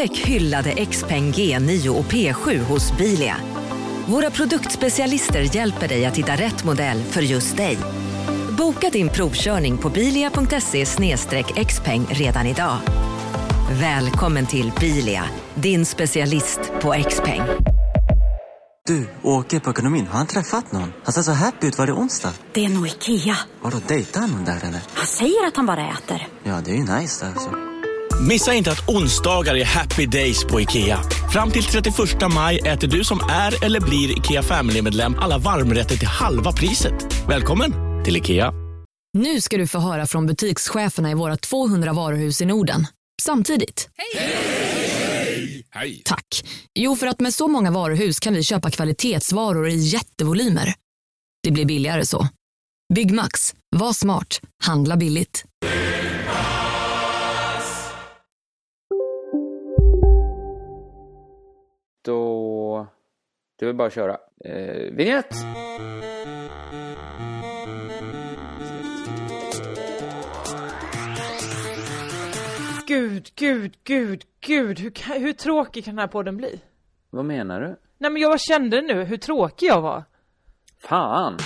Upptäck hyllade XPeng G9 och P7 hos Bilia. Våra produktspecialister hjälper dig att hitta rätt modell för just dig. Boka din provkörning på bilia.se xpeng redan idag. Välkommen till Bilia, din specialist på XPeng. Du, åker på ekonomin. Har han träffat någon? Han ser så happy ut. Var det onsdag? Det är nog Ikea. Har du dejtat någon där eller? Han säger att han bara äter. Ja, det är ju nice där alltså. Missa inte att onsdagar är happy days på IKEA. Fram till 31 maj äter du som är eller blir IKEA Family-medlem alla varmrätter till halva priset. Välkommen till IKEA. Nu ska du få höra från butikscheferna i våra 200 varuhus i Norden. Samtidigt. Hej! Hej! Tack. Jo, för att med så många varuhus kan vi köpa kvalitetsvaror i jättevolymer. Det blir billigare så. Byggmax. Var smart. Handla billigt. Då... Det är väl bara att köra. Eh, vignett! Gud, gud, gud, gud. Hur, kan- hur tråkig kan den här podden bli? Vad menar du? Nej men jag kände nu hur tråkig jag var. Fan!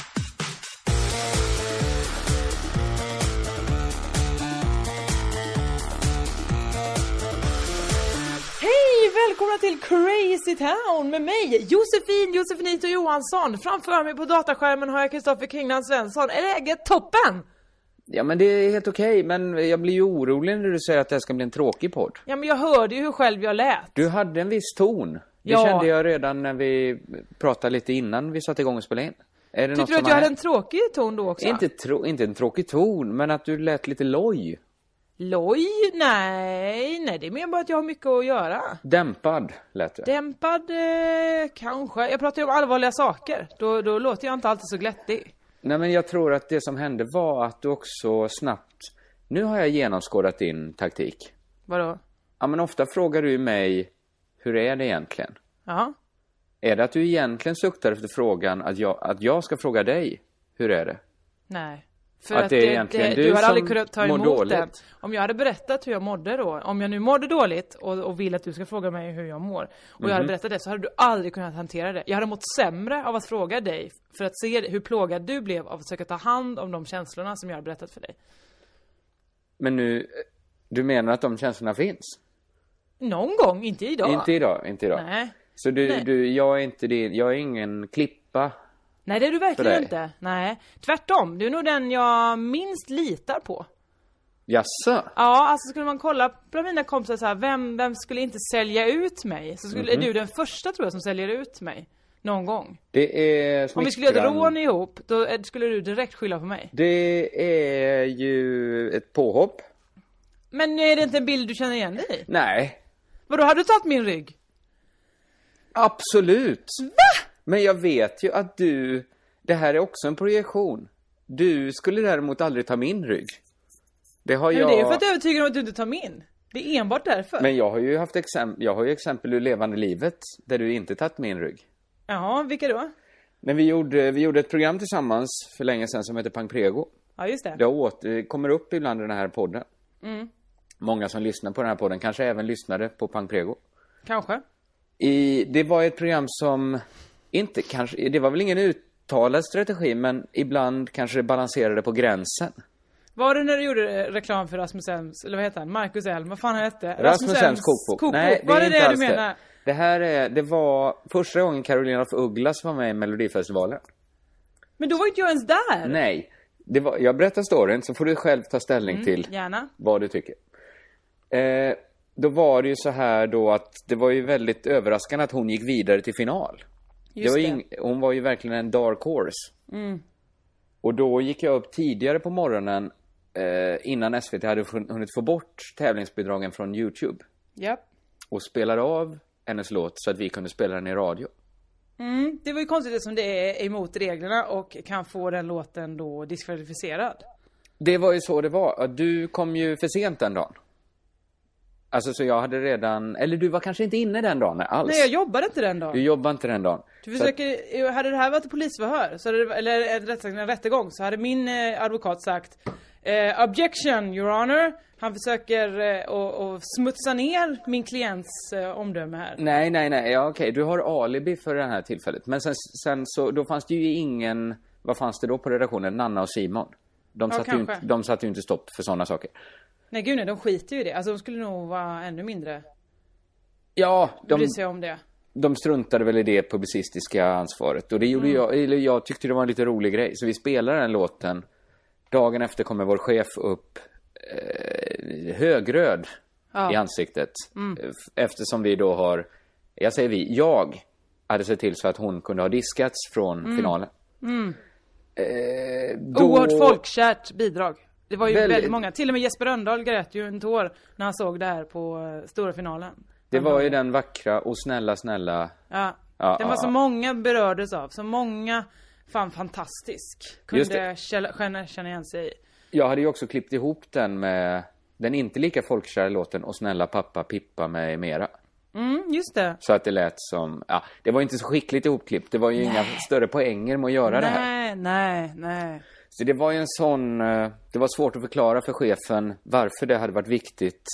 Välkomna till Crazy Town med mig, Josefin Josefinito Johansson. Framför mig på dataskärmen har jag Kristoffer Kringland Svensson. Är läget toppen? Ja men det är helt okej, men jag blir ju orolig när du säger att det här ska bli en tråkig podd. Ja men jag hörde ju hur själv jag lät. Du hade en viss ton. Det Ja. kände jag redan när vi pratade lite innan vi satte igång och spelade in. Är det Tyckte du att jag hade en tråkig ton då också? Inte, tro, inte en tråkig ton, men att du lät lite loj. Loj? Nej, nej det är mer bara att jag har mycket att göra. Dämpad lät du. Dämpad, eh, kanske. Jag pratar ju om allvarliga saker. Då, då låter jag inte alltid så glättig. Nej men jag tror att det som hände var att du också snabbt... Nu har jag genomskådat din taktik. Vadå? Ja men ofta frågar du mig, hur är det egentligen? Ja. Är det att du egentligen suktar efter frågan att jag, att jag ska fråga dig, hur är det? Nej. För Att att, det är det, egentligen det, du du som aldrig kunnat ta emot dåligt. den. Om jag hade berättat hur jag mådde då, om jag nu mådde dåligt och, och vill att du ska fråga mig hur jag mår, och jag Mhm. hade berättat det så hade du aldrig kunnat hantera det. Jag hade mått sämre av att fråga dig, för att se hur plågad du blev av att försöka ta hand om de känslorna som jag hade berättat för dig. Men nu, du menar att de känslorna finns? Någon gång, inte idag. Inte idag, inte idag. Nej. Så du, Nej. du, jag är inte din, jag är ingen klippa. Nej det är du verkligen inte. Nej. Tvärtom, du är nog den jag minst litar på. Jaså? Ja, alltså skulle man kolla på mina kompisar så här, vem, vem skulle inte sälja ut mig? Så skulle, är Mhm. du den första tror jag som säljer ut mig. Någon gång. Det är Om vi skulle göra ett rån ihop, då är- skulle du direkt skylla på mig. Det är ju ett påhopp. Men är det inte en bild du känner igen dig i? Nej, Vadå, har du tagit min rygg? absolut. Va? Men jag vet ju att du, det här är också en projektion. Du skulle däremot aldrig ta min rygg. Det har Men jag... det är ju för att jag är övertygad om att du inte tar min. Det är enbart därför. Men jag har ju haft exempel, jag har ju exempel ur levande livet där du inte tagit min rygg. Ja, vilka då? När vi gjorde, vi gjorde ett program tillsammans för länge sedan som heter Pang Prego. Ja, just det. Det åter, kommer upp ibland i den här podden. Mm, Många som lyssnar på den här podden kanske även lyssnade på Pang Prego. kanske. I, det var ett program som inte kanske, det var väl ingen uttalad strategi men ibland kanske det balanserade på gränsen. Var det när du gjorde reklam för Rasmus Elms, eller vad heter han? Marcus Elm, vad fan han hette? Rasmus Elms kokbok. Nej, det var det det du det. menar? Det här är, det var första gången Carolina af Ugglas var med i Melodifestivalen. Men då var inte jag ens där! Nej, det var, jag berättar storyn så får du själv ta ställning Mm, till Gärna. vad du tycker. Eh, då var det ju så här då att det var ju väldigt överraskande att hon gick vidare till final. Just var det. ju ing- hon var ju verkligen en dark horse. Mm. Och då gick jag upp tidigare på morgonen eh, innan SVT hade hun- hunnit få bort tävlingsbidragen från Youtube. Ja. Och spelade av hennes låt så att vi kunde spela den i radio. Mm, det var ju konstigt eftersom det är emot reglerna och kan få den låten då diskvalificerad. Det var ju så det var. Du kom ju för sent den dagen. Alltså så jag hade redan, eller du var kanske inte inne den dagen alls. Nej, jag jobbade inte den Du dagen. jobbade inte den dagen. Du försöker, hade det här varit polisförhör, så hade det, eller en rättegång, en rättegång, så hade min eh, advokat sagt Eh, objection, your honor. Han försöker eh, och, och smutsa ner min klients eh, omdöme här. Nej, nej, nej. Ja, okej. Du har alibi för det här tillfället. Men sen, sen så, då fanns det ju ingen... Vad fanns det då på redaktionen? Nanna och Simon. De Ja, satte, ju, inte- de satte ju inte stopp för sådana saker. Nej gud nej, de skiter ju i det. Alltså de skulle nog vara ännu mindre Ja, de, bry sig om det. De struntade väl i det publicistiska ansvaret. Och det gjorde Mm. jag, eller jag tyckte det var en lite rolig grej. Så vi spelade den låten. Dagen efter kommer vår chef upp eh, högröd Ja. i ansiktet. F- Eftersom vi då har, jag säger vi, jag hade sett till så att hon kunde ha diskats från finalen. Eh, då- Oerhört folkkärt bidrag. Det var ju Väldigt- väldigt många. Till och med Jesper Rönndahl grät ju en tår när han såg det här på eh, stora finalen. Det var ju den vackra och snälla, snälla Ja. Ja, den var så många berördes av. Så många fann fantastisk. Kunde känna, känna igen sig i. Jag hade ju också klippt ihop den med den inte lika folkkära låten Och snälla pappa Pippa med mera. Mm, just det. Så att det lät som, ja, det var inte så skickligt ihopklippt. Det var ju inga större poänger med att göra det här. Nej, nej, nej. Så det var ju en sån, eh, det var svårt att förklara för chefen varför det hade varit viktigt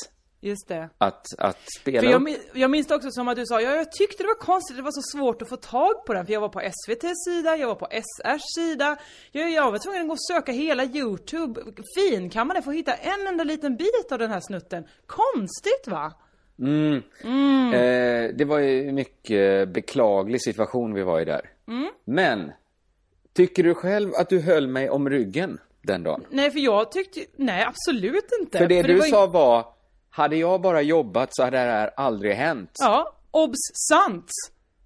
Just det. att, att spela För jag, min- jag minns det också som att du sa, ja, jag tyckte det var konstigt, det var så svårt att få tag på den. För jag var på SVT's sida, jag var på SR's sida. Jag, jag var tvungen att gå och söka hela YouTube. Fin, kan man det få hitta en enda liten bit av den här snutten? Konstigt va? Eh, det var ju en mycket beklaglig situation vi var i där. Mm. Men, tycker du själv att du höll mig om ryggen den dagen? Nej, för jag tyckte nej absolut inte. För det du var sa var, hade jag bara jobbat så hade det här aldrig hänt. Ja, obs sant.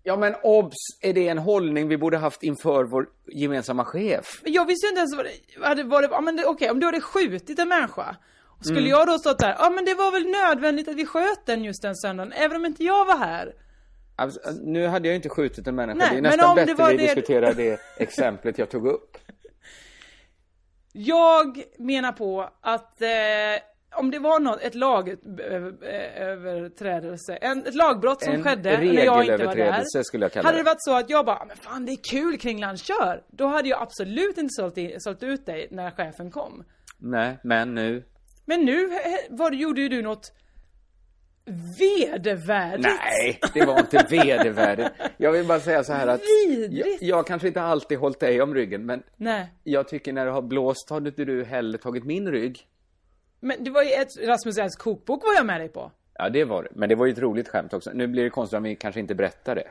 Ja men obs, är det en hållning vi borde haft inför vår gemensamma chef? Jag visste ju inte ens vad det, hade varit, ja men det- okej om du hade skjutit en människa. Skulle Mm. jag då stått där, ja men det var väl nödvändigt att vi sköt den just den söndagen, även om inte jag var här. Alltså, nu hade jag inte skjutit en människa, Nej, det är nästan det bättre var vi det- diskuterar det exemplet jag tog upp. Jag menar på att eh, om det var något, ett lagöverträdelse, en, ett lagbrott som En skedde när jag inte var där. skulle jag kalla Hade det. varit så att jag bara, men fan det är kul Kringland, kör! Då hade jag absolut inte sålt, in, sålt ut dig när chefen kom. Nej, men nu. Men nu eh, var, gjorde ju du något vedervärdigt. Nej, det var inte vedervärdigt. Jag vill bara säga så här att jag, jag kanske inte alltid hållit dig om ryggen, men Nej. jag tycker när det har blåst har inte du heller tagit min rygg. Men det var ju ett Rasmus Elfs kokbok var jag med dig på. Ja, det var det. Men det var ju ett roligt skämt också. Nu blir det konstigt om vi kanske inte berättar det.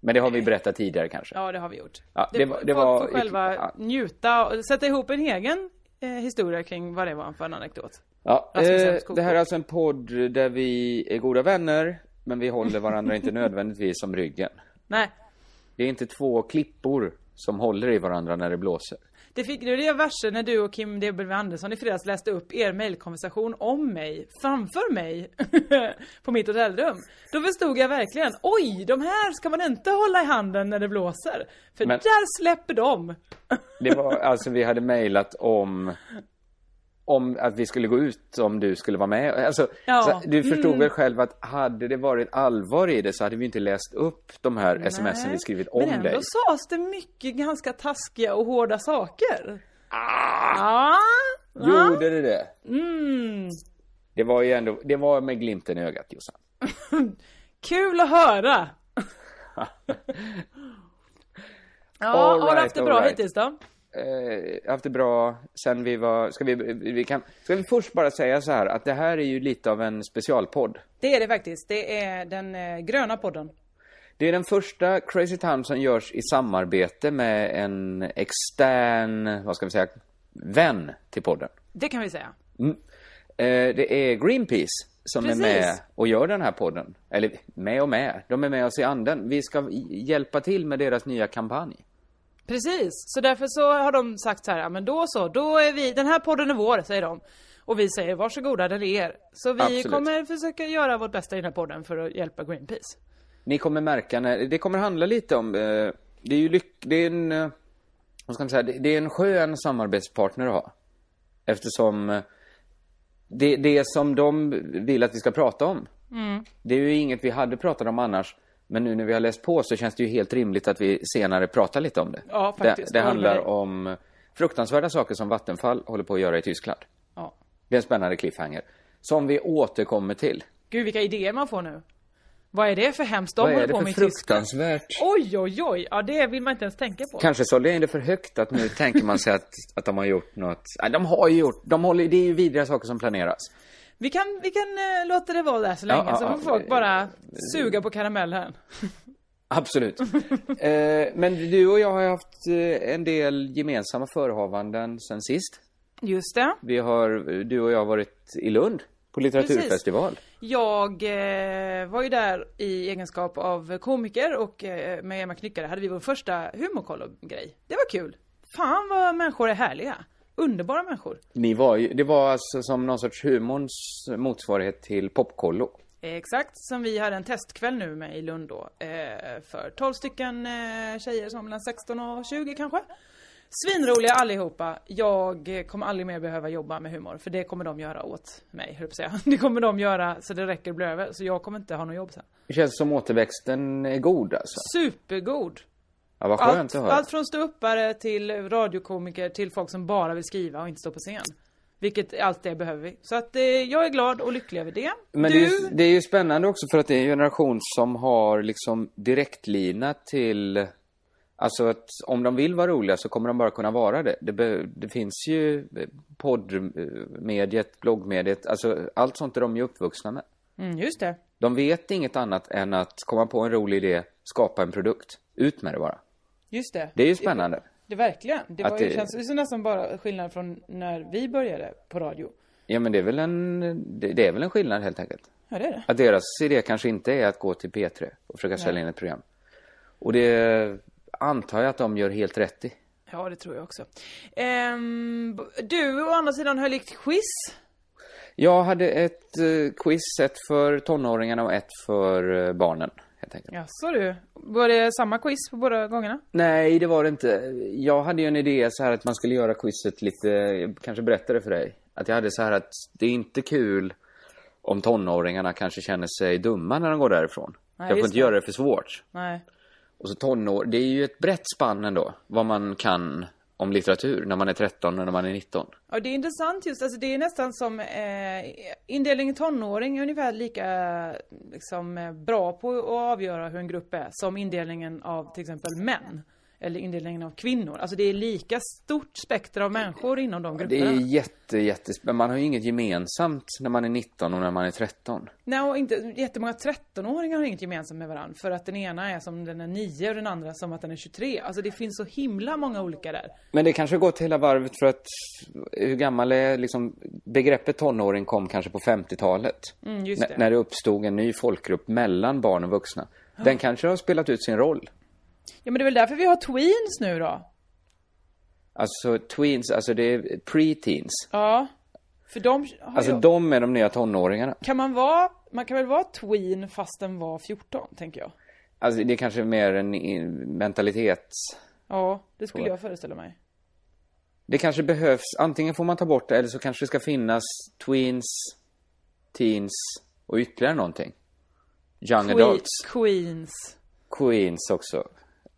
Men det har vi berättat tidigare kanske. Ja, det har vi gjort. Ja, det var- det folk var- får själva ja. njuta och sätta ihop en egen eh, historia kring vad det var för en anekdot. Ja, eh, det här är alltså en podd där vi är goda vänner, men vi håller varandra inte nödvändigtvis om ryggen. Nej, Det är inte två klippor som håller i varandra när det blåser. Det fick det det verser när du och Kim W Andersson i fredags läste upp er mejlkonversation om mig, framför mig, på mitt hotellrum. Då förstod jag verkligen, oj, de här ska man inte hålla i handen när det blåser. För Men- där släpper de. Det var alltså vi hade mejlat om om att vi skulle gå ut om du skulle vara med. Alltså, Ja. så, du förstod Mm. väl själv att hade det varit allvar i det så hade vi inte läst upp de här smsen vi skrivit om Men ändå dig. sades det mycket ganska taskiga och hårda saker. Ah! Ja. Gjorde det det? Mm. Det var ju ändå, det var med glimten i ögat Jossan. Kul att höra! ja, All har du right, haft det bra right. hittills då? Eh, haft det bra sen vi var, ska vi, vi kan, ska vi först bara säga så här att det här är ju lite av en specialpodd. Det är det faktiskt. Det är den eh, gröna podden. Det är den första Crazy Town som görs i samarbete med en extern, vad ska vi säga, vän till podden. Det kan vi säga. Eh, det är Greenpeace som Precis. är med och gör den här podden. Eller med och med, de är med oss i anden. Vi ska hjälpa till med deras nya kampanj. Precis, så därför så har de sagt så här, ja men då så, då är vi, den här podden är vår, säger de. Och vi säger varsågoda, den är er. Så vi Absolut. kommer försöka göra vårt bästa i den här podden för att hjälpa Greenpeace. Ni kommer märka när, det kommer handla lite om, eh, det är ju lyck, det är en, eh, vad ska man säga, det, det är en skön samarbetspartner att ha. Eftersom eh, det, det som de vill att vi ska prata om, Mm. det är ju inget vi hade pratat om annars. Men nu när vi har läst på så känns det ju helt rimligt att vi senare pratar lite om det. Ja, faktiskt. Det, det handlar om fruktansvärda saker som Vattenfall håller på att göra i Tyskland. Ja. Det är en spännande cliffhanger. Som vi återkommer till. Gud vilka idéer man får nu. Vad är det för hemskt de Vad är håller det på för med i Tyskland? fruktansvärt? Oj, oj, oj. Ja, det vill man inte ens tänka på. Kanske sålde jag det för högt att nu tänker man sig att, att de har gjort något. Nej, de har ju gjort, de håller, det är ju vidriga saker som planeras. Vi kan, vi kan eh, låta det vara där så länge, Ja, så får folk bara suga på karamellen. Absolut. eh, men du och jag har haft eh, en del gemensamma förehavanden sen sist. Just det. Vi har, du och jag har varit i Lund på litteraturfestival. Jag eh, var ju där i egenskap av komiker och eh, med Emma Knyckare hade vi vår första humorkollo-grej. Det var kul. Fan vad människor är härliga. Underbara människor. Ni var ju, det var alltså som någon sorts humorns motsvarighet till popkollo. Exakt, som vi hade en testkväll nu med i Lund då. Eh, för 12 stycken eh, tjejer som mellan 16 och 20 kanske. Svinroliga allihopa. Jag kommer aldrig mer behöva jobba med humor. För det kommer de göra åt mig, höll jag säga. Det kommer de göra så det räcker blir över. Så jag kommer inte ha något jobb sen. Det känns som återväxten är god alltså. Supergod. Ja, vad skönt Allt, att höra. allt från ståuppare till radiokomiker till folk som bara vill skriva och inte stå på scen. Vilket allt det behöver vi. Så att eh, jag är glad och lycklig över det. Men du, det, är, ju- det är ju spännande också för att det är en generation som har liksom direktlina till Alltså att om de vill vara roliga så kommer de bara kunna vara det. Det, be, det finns ju eh, poddmediet, bloggmediet, alltså allt sånt är de ju uppvuxna med. mm, just det. De vet inget annat än att komma på en rolig idé, skapa en produkt. Ut med det bara. Just det. Det är ju spännande. Det verkligen. Det, var ju, det- känns ju som nästan bara skillnad från när vi började på radio. Ja men det är väl en, det, det är väl en skillnad helt enkelt. Ja, det är det. Att deras idé kanske inte är att gå till P3 och försöka sälja in ett program. Och det antar jag att de gör helt rätt i. Ja, det tror jag också. Ehm, du å andra sidan höll ett quiz. Jag hade ett eh, quiz, ett för tonåringarna och ett för eh, barnen. Helt enkelt. Ja, så du. Var det samma quiz på båda gångerna? Nej, det var det inte. Jag hade ju en idé så här att man skulle göra quizet lite, jag kanske berättade för dig. Att jag hade så här att det är inte kul om tonåringarna kanske känner sig dumma när de går därifrån. Nej, jag får inte det. göra det för svårt. Nej. Och så tonår, det är ju ett brett spann ändå, vad man kan om litteratur när man är 13 och när man är 19. Ja, det är intressant just, alltså det är nästan som eh, indelning i tonåring är ungefär lika liksom, eh, bra på att avgöra hur en grupp är som indelningen av till exempel män. Eller indelningen av kvinnor. Alltså det är lika stort spektra av människor inom de Det grupperna. är jätte, jättes... Men man har ju inget gemensamt när man är 19 och när man är 13. Nej, och inte, jättemånga 13-åringar har inget gemensamt med varandra. För att den ena är som den är 9 och den andra som att den är 23. Alltså det finns så himla många olika där. Men det kanske har gått hela varvet för att hur gammal är liksom begreppet tonåring kom kanske på 50-talet. Mm, just N- det. när det uppstod en ny folkgrupp mellan barn och vuxna. Den kanske har spelat ut sin roll. Ja men det är väl därför vi har tweens nu då? Alltså tweens, alltså det är pre-teens. Ja. För de har Alltså ju... de är de nya tonåringarna. Kan man vara, man kan väl vara tween fast den var 14, tänker jag. Alltså det är kanske mer en i- mentalitet. Ja, det skulle Så. jag föreställa mig. Det kanske behövs, antingen får man ta bort det eller så kanske det ska finnas tweens, teens och ytterligare någonting. Young Que- adults. Queens. Queens också.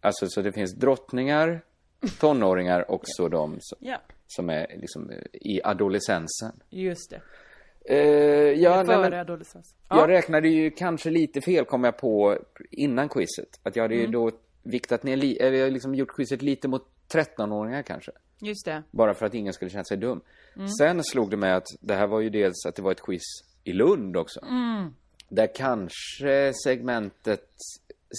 Alltså så det finns drottningar, tonåringar och så de som, Ja, som är liksom eh, i adolescensen. just det. Eh, ja, nej, Före men, adolescens. jag Ja. räknade ju kanske lite fel kom jag på innan quizet. Att jag hade Mm. ju då viktat ner, li- eller liksom gjort quizet lite mot 13-åringar kanske. Just det. Bara för att ingen skulle känna sig dum. Mm. Sen slog det mig att det här var ju dels att det var ett quiz i Lund också. Mm. Där kanske segmentet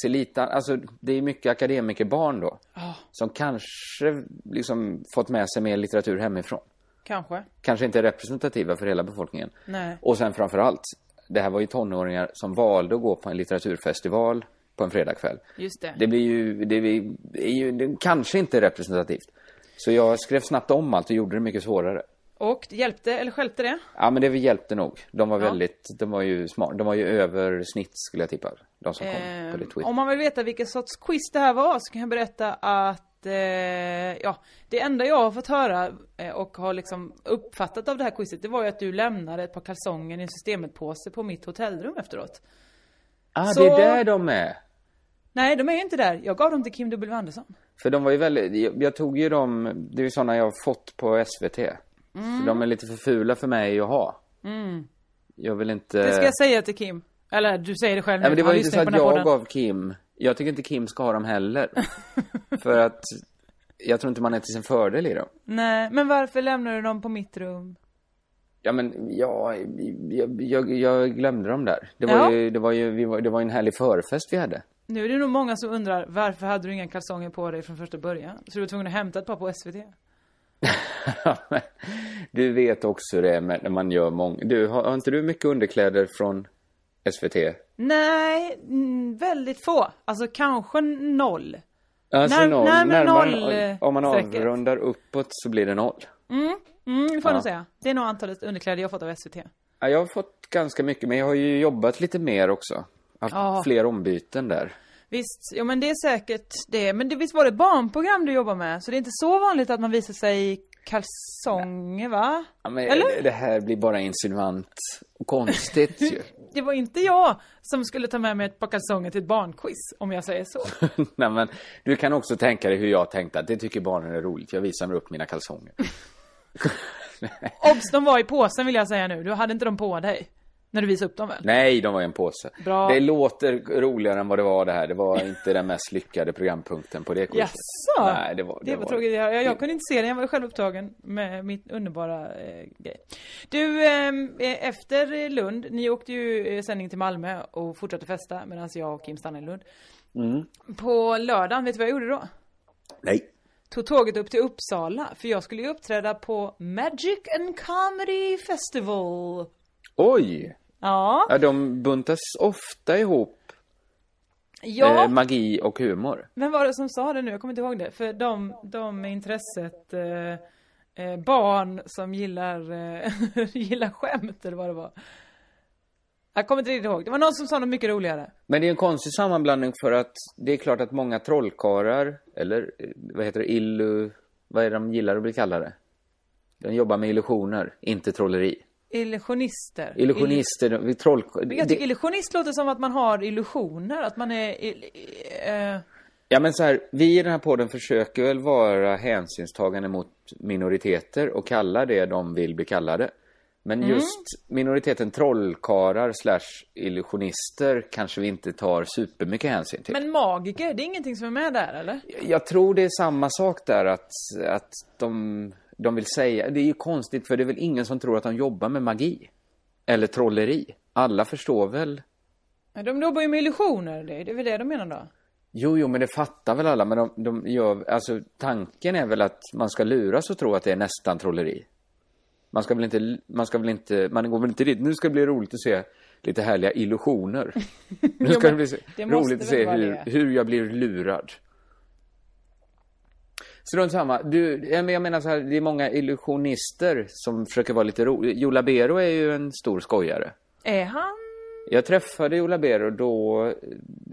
ser lite, alltså det är mycket akademikerbarn då. Ah. Som kanske liksom fått med sig mer litteratur hemifrån. Kanske. Kanske inte är representativa för hela befolkningen. Nej. Och sen framförallt, det här var ju tonåringar som valde att gå på en litteraturfestival på en fredagkväll. Just det. Det blir ju, det blir, är ju det kanske inte representativt. Så jag skrev snabbt om allt och gjorde det mycket svårare. Och hjälpte, eller stjälpte det? Ja men det hjälpte nog. De var Ja. väldigt, de var ju smart. De var ju över snitt skulle jag tippa. De som kom på det Eh, tweet. om man vill veta vilken sorts quiz det här var så kan jag berätta att eh, ja, det enda jag har fått höra eh, och har liksom uppfattat av det här quizet det var ju att du lämnade ett par kalsonger i en systemet-påse på mitt hotellrum efteråt. Ah, så- det är där de är. Nej, de är ju inte där. Jag gav dem till Kim W Andersson. För de var ju väldigt, jag, jag tog ju dem, det är ju sådana jag har fått på SVT. Mm. För de är lite för fula för mig att ha. Jag vill inte... Det ska jag säga till Kim. Eller du säger det själv nu. Nej men det var ju inte så att jag podden. gav Kim, jag tycker inte Kim ska ha dem heller. för att jag tror inte man är till sin fördel i dem. Nej, men varför lämnar du dem på mitt rum? Ja men, ja, jag, jag, jag glömde dem där. Det var Ja. ju, det var ju, vi var, det var en härlig förfest vi hade. Nu är det nog många som undrar varför hade du inga kalsonger på dig från första början? Så du var tvungen att hämta ett par på SVT? Du vet också det när man gör många, du, har, har inte du mycket underkläder från SVT? Nej, mm, väldigt få. Alltså kanske noll. Alltså Nej, noll, men närmare, noll, eh, om man strecket. avrundar uppåt så blir det noll. Mm, det får Ja. nog säga. Det är nog antalet underkläder jag fått av SVT. Ja, jag har fått ganska mycket, men jag har ju jobbat lite mer också. Haft Ja. fler ombyten där. Visst, ja men det är säkert det. Men det, visst var det barnprogram du jobbar med? Så det är inte så vanligt att man visar sig kalsonger va? Ja, men Eller? Det här blir bara insinuant och konstigt ju. Det var inte jag som skulle ta med mig ett par kalsonger till ett barnquiz, om jag säger så. Nej, men du kan också tänka dig hur jag tänkte att det tycker barnen är roligt. Jag visar upp mina kalsonger. Obs, de var i påsen vill jag säga nu. Du hade inte dem på dig. När du visade upp dem väl? Nej, de var i en påse. Bra. Det låter roligare än vad det var det här. Det var inte den mest lyckade programpunkten på det quizet. Jaså? Nej, det var... Det var tråkigt. Jag, jag, jag kunde inte se den. Jag var själv upptagen med mitt underbara eh, grej. Du, ehm, eh, efter Lund, ni åkte ju eh, sändning till Malmö och fortsatte festa medan jag och Kim stannade i Lund. Mm. På lördagen, vet du vad jag gjorde då? Nej. Tog tåget upp till Uppsala, för jag skulle ju uppträda på Magic and Comedy Festival. Oj! Ja, Ja, de buntas ofta ihop. ja. Eh, magi och humor. Vem var det som sa det nu? Jag kommer inte ihåg det. För de, de med intresset, eh, eh, barn som gillar, eh, gillar skämt eller vad det var. Jag kommer inte riktigt ihåg. Det var någon som sa något mycket roligare. Men det är en konstig sammanblandning för att det är klart att många trollkarlar, eller eh, vad heter det, illu... Vad är det de gillar att bli kallade? De jobbar med illusioner, inte trolleri. Illusionister. Illusionister, vi troll... Jag tycker illusionist låter som att man har illusioner, att man är... eh, ja men så här, vi i den här podden försöker väl vara hänsynstagande mot minoriteter och kalla det de vill bli kallade. Men Mm. just minoriteten trollkarlar slash illusionister kanske vi inte tar supermycket hänsyn till. men magiker, det är ingenting som är med där eller? Jag tror det är samma sak där att, att de, de vill säga, det är ju konstigt för det är väl ingen som tror att de jobbar med magi. Eller trolleri. Alla förstår väl? De jobbar ju med illusioner, det är väl det de menar då? Jo, jo, men det fattar väl alla. Men de, de gör, alltså tanken är väl att man ska luras och tro att det är nästan trolleri. Man ska väl inte, man ska väl inte, man går väl inte dit, nu ska det bli roligt att se lite härliga illusioner. Nu Jo, ska men det bli så- det roligt att se hur, hur jag blir lurad. Strunt samma. Du, ja, men jag menar så här, det är många illusionister som försöker vara lite roliga. Joe Labero är ju en stor skojare. Är han... Jag träffade Joe Labero, då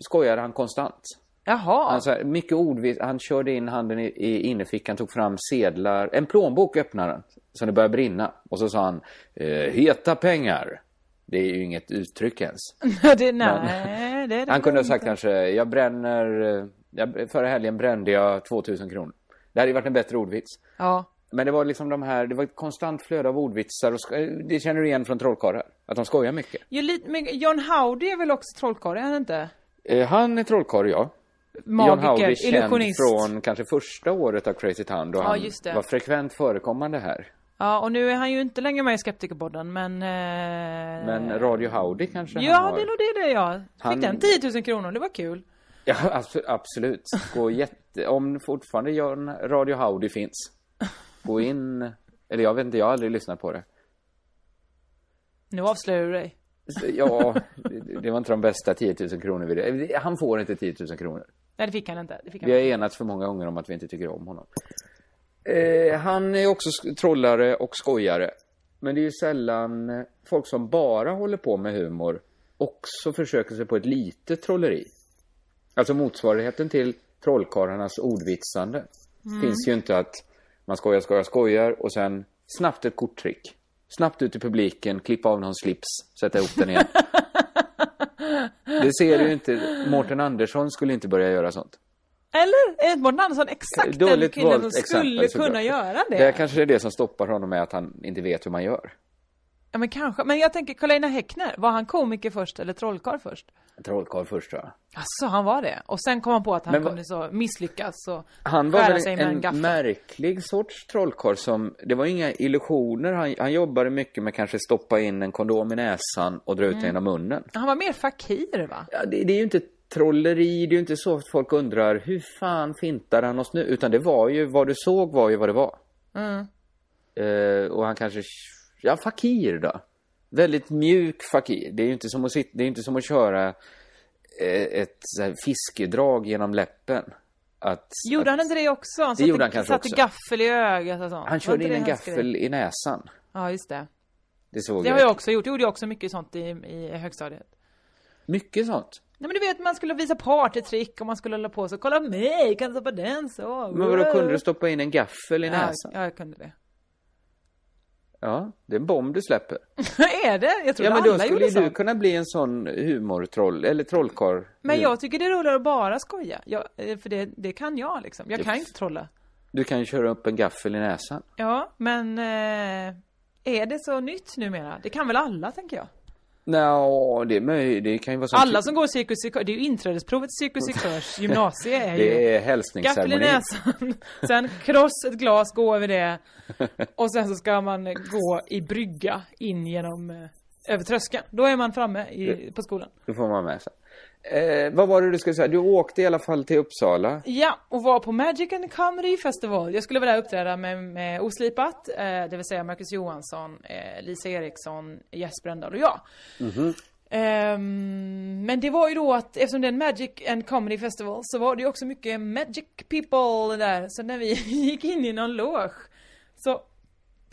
skojade han konstant. Jaha. Han, så här, mycket ordvis, han körde in handen i, i innerfickan, tog fram sedlar, en plånbok öppnade han, så det började brinna. Och så sa han, eh, heta pengar. Det är ju inget uttryck ens. det, nej, det är det Han kunde ha inte. sagt kanske, jag bränner, eh, jag, förra helgen brände jag 2000 kronor. Det hade ju varit en bättre ordvits. Ja. Men det var liksom de här, det var ett konstant flöde av ordvitsar och sko- det känner du igen från trollkarlar. Att de skojar mycket. Jo, men John Howdy är väl också trollkarl, är han inte? Eh, han är trollkarl, ja. John Magiker, Howdy känd illusionist. från kanske första året av Crazy Town då Ja, han var frekvent förekommande här. Ja, och nu är han ju inte längre med i Skeptikerpodden, men... Eh... Men Radio Howdy kanske Ja, han har. det är nog det det jag. Fick Han- den 10 000 kronor, det var kul. Ja, abso- absolut. Gå jätte... Om fortfarande John Radio Howdy finns. Gå in... Eller jag vet inte, jag har aldrig lyssnat på det. Nu avslöjar du dig. Ja, det- var inte de bästa 10 000 kronor vi det. Han får inte 10 000 kronor. Nej, det fick han inte. Det fick han Vi har inte. enats för många gånger om att vi inte tycker om honom. Eh, han är också trollare och skojare. Men det är ju sällan eh, folk som bara håller på med humor också försöker sig på ett litet trolleri. Alltså motsvarigheten till trollkarlarnas ordvitsande. Finns ju inte att man skojar, skojar, skojar och sen snabbt ett korttrick. Snabbt ut i publiken, klippa av någon slips, sätta ihop den igen. Det ser du ju inte. Mårten Andersson skulle inte börja göra sånt. Eller? Är Mårten Andersson exakt den Dåligt killen som skulle exempel, såklart. kunna göra det? Det kanske är det som stoppar honom med att han inte vet hur man gör. Ja men kanske. Men jag tänker Karl-Einar Häckner, var han komiker först eller trollkarl först? Trollkarl först tror jag. Alltså han var det? Och sen kom han på att han Men kunde så misslyckas och Han var väl en en gaffel. märklig sorts trollkarl som, det var inga illusioner. Han, han jobbade mycket med kanske stoppa in en kondom i näsan och dra ut den Mm. genom munnen. Han var mer fakir va? Ja, det, det är ju inte trolleri, det är ju inte så att folk undrar hur fan fintar han oss nu? Utan det var ju, vad du såg var ju vad det var. Mm. Eh, och han kanske, ja fakir då. Väldigt mjuk fakir. Det är ju inte som att, sitta, det är inte som att köra eh, ett fiskedrag genom läppen. Att, Gjorde att, han inte det också? Han Det satte, gjorde han kanske satte också. gaffel i ögat och sånt. Han körde in det en gaffel i näsan. Ja, just det. Det såg Det jag. har jag också gjort. Jag gjorde ju också mycket sånt i, i högstadiet. Mycket sånt. Nej men du vet, man skulle visa partytrick och man skulle hålla på så. Kolla mig, kan du stoppa den så? Men vadå, kunde du stoppa in en gaffel i ja, näsan? ja, jag kunde det. Ja, det är en bomb du släpper. är det? Jag trodde Ja, men då alla skulle gjorde ju du kunna bli en sån humortroll, eller trollkarl. Men jag tycker det är roligare att bara skoja. Jag, eh, för det, det kan jag liksom. Jag Det- kan inte trolla. Du kan ju köra upp en gaffel i näsan. Ja, men eh, är det så nytt numera? Det kan väl alla, tänker jag. Nå, det är möjligt. Det kan ju vara sånt. Alla som går cirkus Cirkör, det är ju inträdesprovet till cirkus Cirkörs gymnasie är ju Det är gaffel i hälsningsceremoni. näsan, sen kross ett glas, gå över det och sen så ska man gå i brygga in genom, eh, över tröskeln. Då är man framme i, på skolan. Då får man med sig. Eh, vad var det du skulle säga? Du åkte i alla fall till Uppsala. Ja, och var på Magic and Comedy Festival. Jag skulle vara där och uppträda med, med Oslipat, eh, det vill säga Marcus Johansson, eh, Lisa Eriksson, Jesper Brändal och jag. Ehm, men det var ju då att eftersom det är en Magic and Comedy Festival så var det ju också mycket Magic people där. Så när vi gick in i någon loge så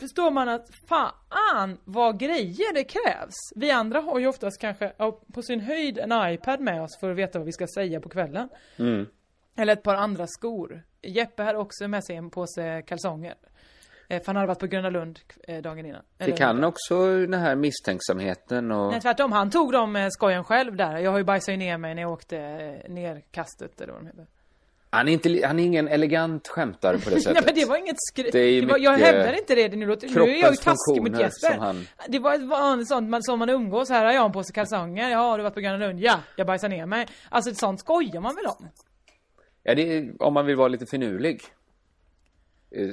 förstår man att fan vad grejer det krävs. Vi andra har ju oftast kanske på sin höjd en iPad med oss för att veta vad vi ska säga på kvällen. Eller ett par andra skor. Jeppe hade också med sig en påse kalsonger. Eh, För han hade varit på Gröna Lund eh, dagen innan. Det Eller- kan också den här misstänksamheten och... Nej tvärtom, han tog dem med skojen själv där. Jag har ju bajsat ner mig när jag åkte eh, ner kastet eller vad de heter. Han är, inte, han är ingen elegant skämtare på det Nej sättet. men det var inget var, jag hävdar inte det, nu, låter, nu är jag ju taskig mot Jesper. han- Det var ett vanligt sånt man, som man umgås, här har jag en påse kalsonger, ja har du varit på Gröna Lund? Ja, jag bajsar ner mig. Alltså ett sånt skojar man väl om? Ja, det är, om man vill vara lite finurlig. Eh,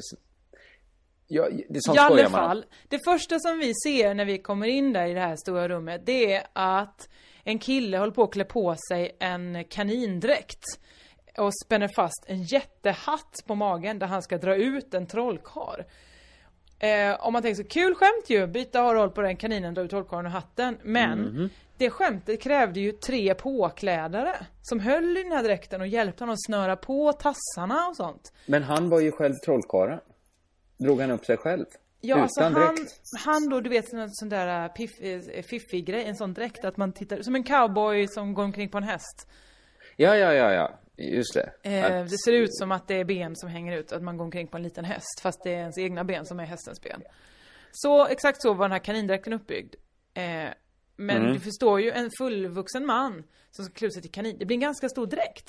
Ja, det är sånt I alla man fall, det första som vi ser när vi kommer in där i det här stora rummet, det är att en kille håller på att klä på sig en kanindräkt och spänner fast en jättehatt på magen där han ska dra ut en trollkarl. Eh, om man tänker så, kul skämt ju, byta roll på den kaninen, dra ut trollkarlen och hatten. Men Mhm. det skämtet krävde ju tre påklädare som höll i den här dräkten och hjälpte honom att snöra på tassarna och sånt. Men han var ju själv trollkarlen. Drog han upp sig själv? Ja, Utan alltså han, dräkt? han då, du vet, en sån där äh, piff, eh, fiffig grej, en sån dräkt att man tittar, som en cowboy som går omkring på en häst. Ja, ja, ja, ja. Just det. Eh, Att- det ser ut som att det är ben som hänger ut, att man går omkring på en liten häst, fast det är ens egna ben som är hästens ben. Så, exakt så var den här kanindräkten uppbyggd. Eh, men Mm. du förstår ju, en fullvuxen man som ska klä sig till kanin, det blir en ganska stor dräkt.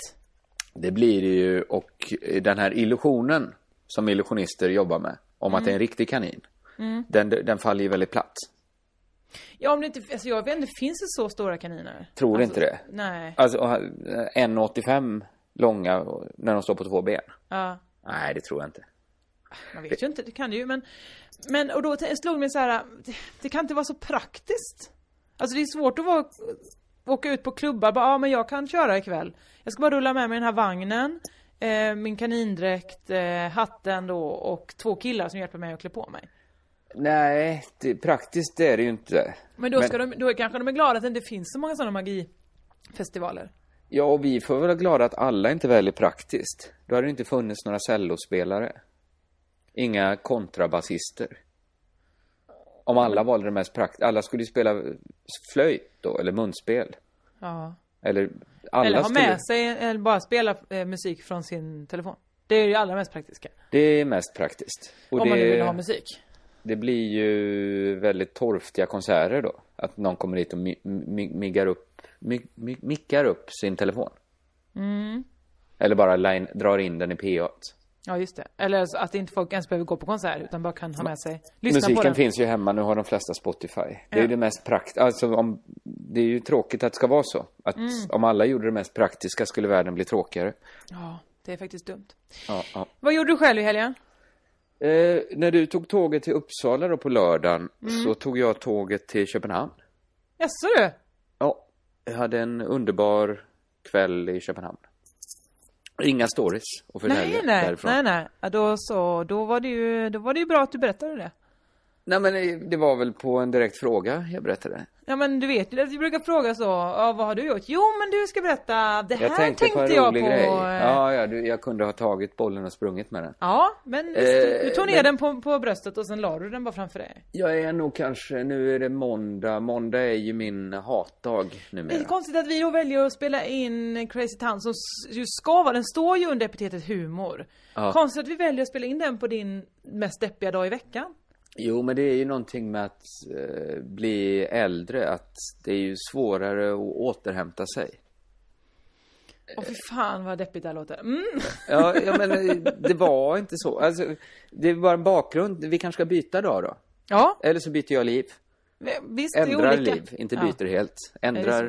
Det blir det ju och den här illusionen som illusionister jobbar med om att det är en riktig kanin. Den, den faller ju väldigt platt. Ja, om det inte, alltså jag vet inte, finns det så stora kaniner? Tror alltså, inte det. Nej. Alltså och, eh, 1,85 långa när de står på två ben. Ja. Nej, det tror jag inte. Man vet ju inte, det kan det ju men Men och då slog mig så här, det, det kan inte vara så praktiskt Alltså det är svårt att vara, åka ut på klubbar, bara ja men jag kan köra ikväll Jag ska bara rulla med mig den här vagnen eh, Min kanindräkt, eh, hatten då och två killar som hjälper mig att klä på mig Nej, det, praktiskt är det ju inte. Men då, ska de, då är kanske de är glada att det inte finns så många sådana magifestivaler Ja, och vi får väl vara glada att alla inte väljer praktiskt. Då hade det inte funnits några cellospelare. Inga kontrabasister. Om alla valde det mest praktiska. Alla skulle ju spela flöjt då, eller munspel. Ja Eller alla Eller ha skulle... med sig, eller bara spela eh, musik från sin telefon Det är ju allra mest praktiska Det är mest praktiskt. Och Om det, man nu vill ha musik det blir ju väldigt torftiga konserter då. Att någon kommer dit och mi, mi, miggar upp mi- mi- mickar upp sin telefon. Eller bara line, drar in den i PA. Ja, just det. Eller så att inte folk ens behöver gå på konsert utan bara kan ha med sig, lyssna Musiken finns ju hemma, nu har de flesta Spotify. Det är ju det mest praktiska, alltså om, det är ju tråkigt att det ska vara så. Att Mm. om alla gjorde det mest praktiska skulle världen bli tråkigare. Ja, det är faktiskt dumt. Ja, ja. Vad gjorde du själv i helgen? Eh, när du tog tåget till Uppsala då på lördagen Mm. så tog jag tåget till Köpenhamn. Jaså du? Ja, jag hade en underbar kväll i Köpenhamn. Inga stories att förtälja Nej, nej, därifrån. nej, nej. Ja, då så, då var det ju, då var det ju bra att du berättade det. Nej, men det- det var väl på en direkt fråga jag berättade. Ja men du vet ju att vi brukar fråga så, ja vad har du gjort? Jo men du ska berätta, det här Jag tänkte, på en jag rolig på. grej. eh, Ja, ja, du, jag kunde ha tagit bollen och sprungit med den. Ja, men Eh, du tog ner men- den på, på bröstet och sen la du den bara framför dig. Jag är nog kanske, nu är det måndag, måndag är ju min hatdag Det är numera. konstigt att vi då väljer att spela in Crazy Town som ju ska vara, den står ju under epitetet humor. Ja. Konstigt att vi väljer att spela in den på din mest deppiga dag i veckan. Jo, men det är ju någonting med att eh, bli äldre, att det är ju svårare att återhämta sig. Åh fy fan vad deppigt det här låter. Mm. Ja, ja men eh, det var inte så. Alltså, det var en bakgrund. Vi kanske ska byta dag då? Ja, Eller så byter jag liv. visst Ändrar liv, inte Ja, byter helt. Är Ändrar,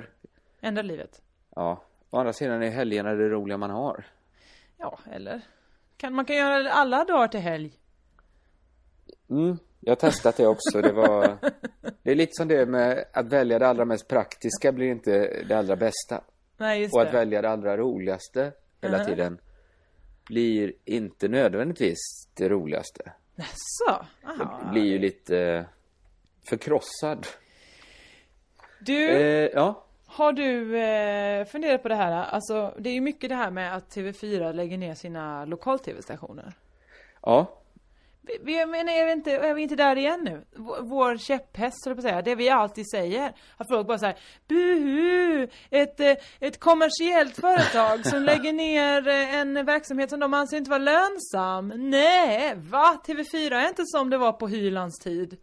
det Ändra livet. ja. Å andra sidan är helgerna det roliga man har. Ja, eller? Kan, man kan göra alla dagar till helg. Mm, jag har testat det också. Det var... Det är lite som det med att välja det allra mest praktiska blir inte det allra bästa. Nej, just Och det. att välja det allra roligaste hela Mhm. tiden blir inte nödvändigtvis det roligaste. Så. Aha. Blir ju lite förkrossad. Du, Eh, ja. har du eh, funderat på det här? Alltså, det är ju mycket det här med att TV4 lägger ner sina lokal-TV-stationer. Ja. Vi- Vi, men är vi, inte, är vi inte där igen nu? Vår, vår käpphäst, jag på säga, det vi alltid säger. Att folk bara säger buhu! Ett, eh, ett kommersiellt företag som lägger ner eh, en verksamhet som de anser inte vara lönsam. Nej, va? TV4 är inte som det var på Hylands tid.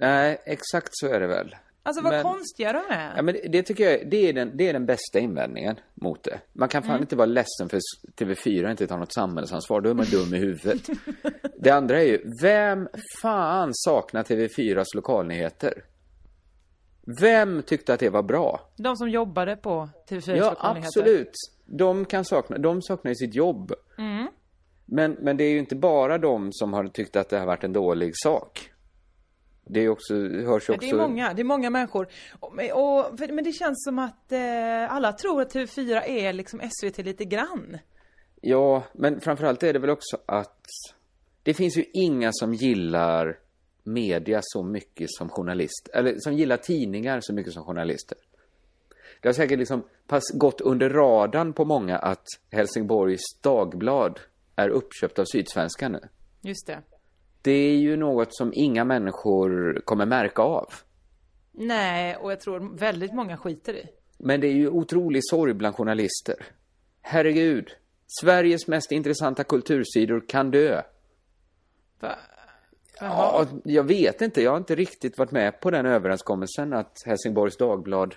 Nej, exakt så är det väl. Alltså vad Men- konstiga de är. Ja, men det- tycker jag det är, den, det är den bästa invändningen mot det. Man kan fan Mm. inte vara ledsen för TV4 inte tar något samhällsansvar. Då är man dum i huvudet. det andra är ju, vem fan saknar TV4s lokalnyheter? Vem tyckte att det var bra? De som jobbade på TV4 Ja, lokalnyheter. absolut. De kan sakna, de saknar ju sitt jobb. Mm. Men, men det är ju inte bara de som har tyckt att det har varit en dålig sak. Det är också, hörs ju också... det är många, det är många människor. Och, och, men det känns som att eh, alla tror att TV4 är liksom SVT lite grann. Ja, men framförallt är det väl också att det finns ju inga som gillar media så mycket som journalist, eller som gillar tidningar så mycket som journalister. Det har säkert liksom pass, gått under radarn på många att Helsingborgs Dagblad är uppköpt av Sydsvenskan nu. Just det. Det är ju något som inga människor kommer märka av. Nej, och jag tror väldigt många skiter i. Men det är ju otrolig sorg bland journalister. Herregud. Sveriges mest intressanta kultursidor kan dö. Va? Ja, jag vet inte. Jag har inte riktigt varit med på den överenskommelsen att Helsingborgs Dagblad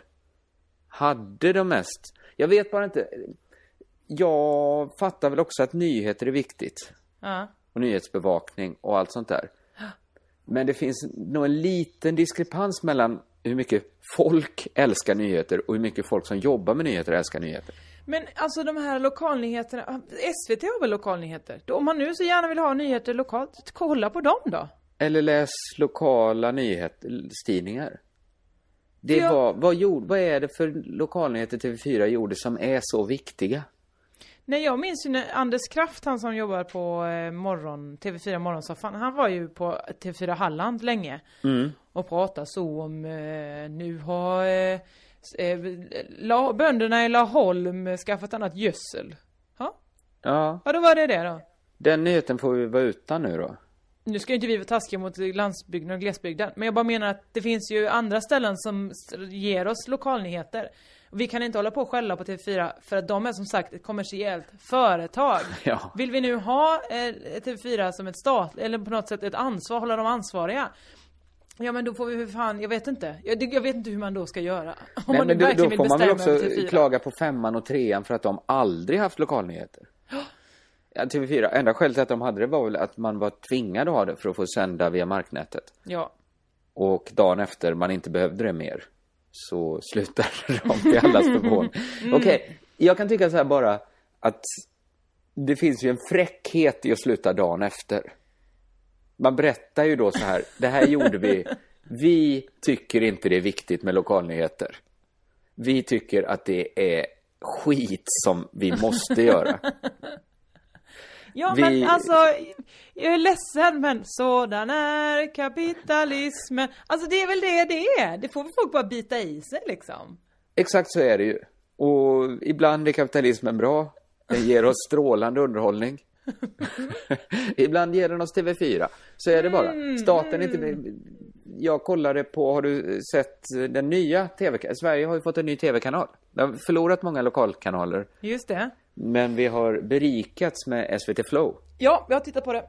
hade de mest. Jag vet bara inte. Jag fattar väl också att nyheter är viktigt. Ja. Och nyhetsbevakning och allt sånt där. Men det finns nog en liten diskrepans mellan hur mycket folk älskar nyheter och hur mycket folk som jobbar med nyheter älskar nyheter. Men alltså de här lokalnyheterna, SVT har väl lokalnyheter? Om man nu så gärna vill ha nyheter lokalt, kolla på dem då. Eller läs lokala nyhetstidningar. Det Ja. var, vad, gjorde, vad är det för lokalnyheter TV4 gjorde som är så viktiga? Nej, jag minns ju när Anders Kraft, han som jobbar på eh, morgon, TV4 Morgonsoffan, han var ju på TV4 Halland länge. Och pratade så om, eh, nu har eh, eh, la, bönderna i Laholm skaffat annat gödsel. Ja, Ja, ja då var det det då. den nyheten får vi vara utan nu då. Nu ska ju inte vi vara taskiga mot landsbygden och glesbygden, men jag bara menar att det finns ju andra ställen som ger oss lokalnyheter. Vi kan inte hålla på och skälla på TV4 för att de är som sagt ett kommersiellt företag. Ja. Vill vi nu ha eh, TV4 som ett stat, eller på något sätt ett ansvar, hålla dem ansvariga. Ja men då får vi för fan, jag vet inte. Jag, jag vet inte hur man då ska göra. Om Nej, man men då, verkligen då vill får man väl också över TV4. klaga på femman och trean för att de aldrig haft lokalnyheter. Ja, TV4, enda skälet till att de hade det var väl att man var tvingad att ha det för att få sända via marknätet. Ja. Och dagen efter man inte behövde det mer så slutade de till allas förvåning. Okej, jag kan tycka så här bara att det finns ju en fräckhet i att sluta dagen efter. Man berättar ju då så här, det här gjorde vi. Vi tycker inte det är viktigt med lokalnyheter. Vi tycker att det är skit som vi måste göra. Ja Vi- men alltså, jag är ledsen men sådan är kapitalismen. Alltså det är väl det det är. Det får väl folk bara bita i sig liksom. Exakt så är det ju. Och ibland är kapitalismen bra. Den ger oss strålande underhållning. ibland ger den oss TV4. Så är det bara. Staten är inte... Jag kollade på, har du sett den nya TV... Sverige har ju fått en ny TV-kanal. Vi har förlorat många lokalkanaler. Just det. Men vi har berikats med SVT Flow. Ja, jag har tittat på det.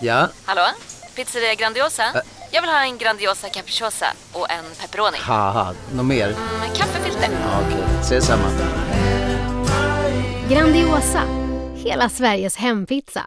Ja, Hallå? Pizzeria Grandiosa? Jag vill ha en Grandiosa capriciosa och en pepperoni. haha, något mer? Med kaffefilter. Ja, Okej, ses samma. Grandiosa, hela Sveriges hempizza.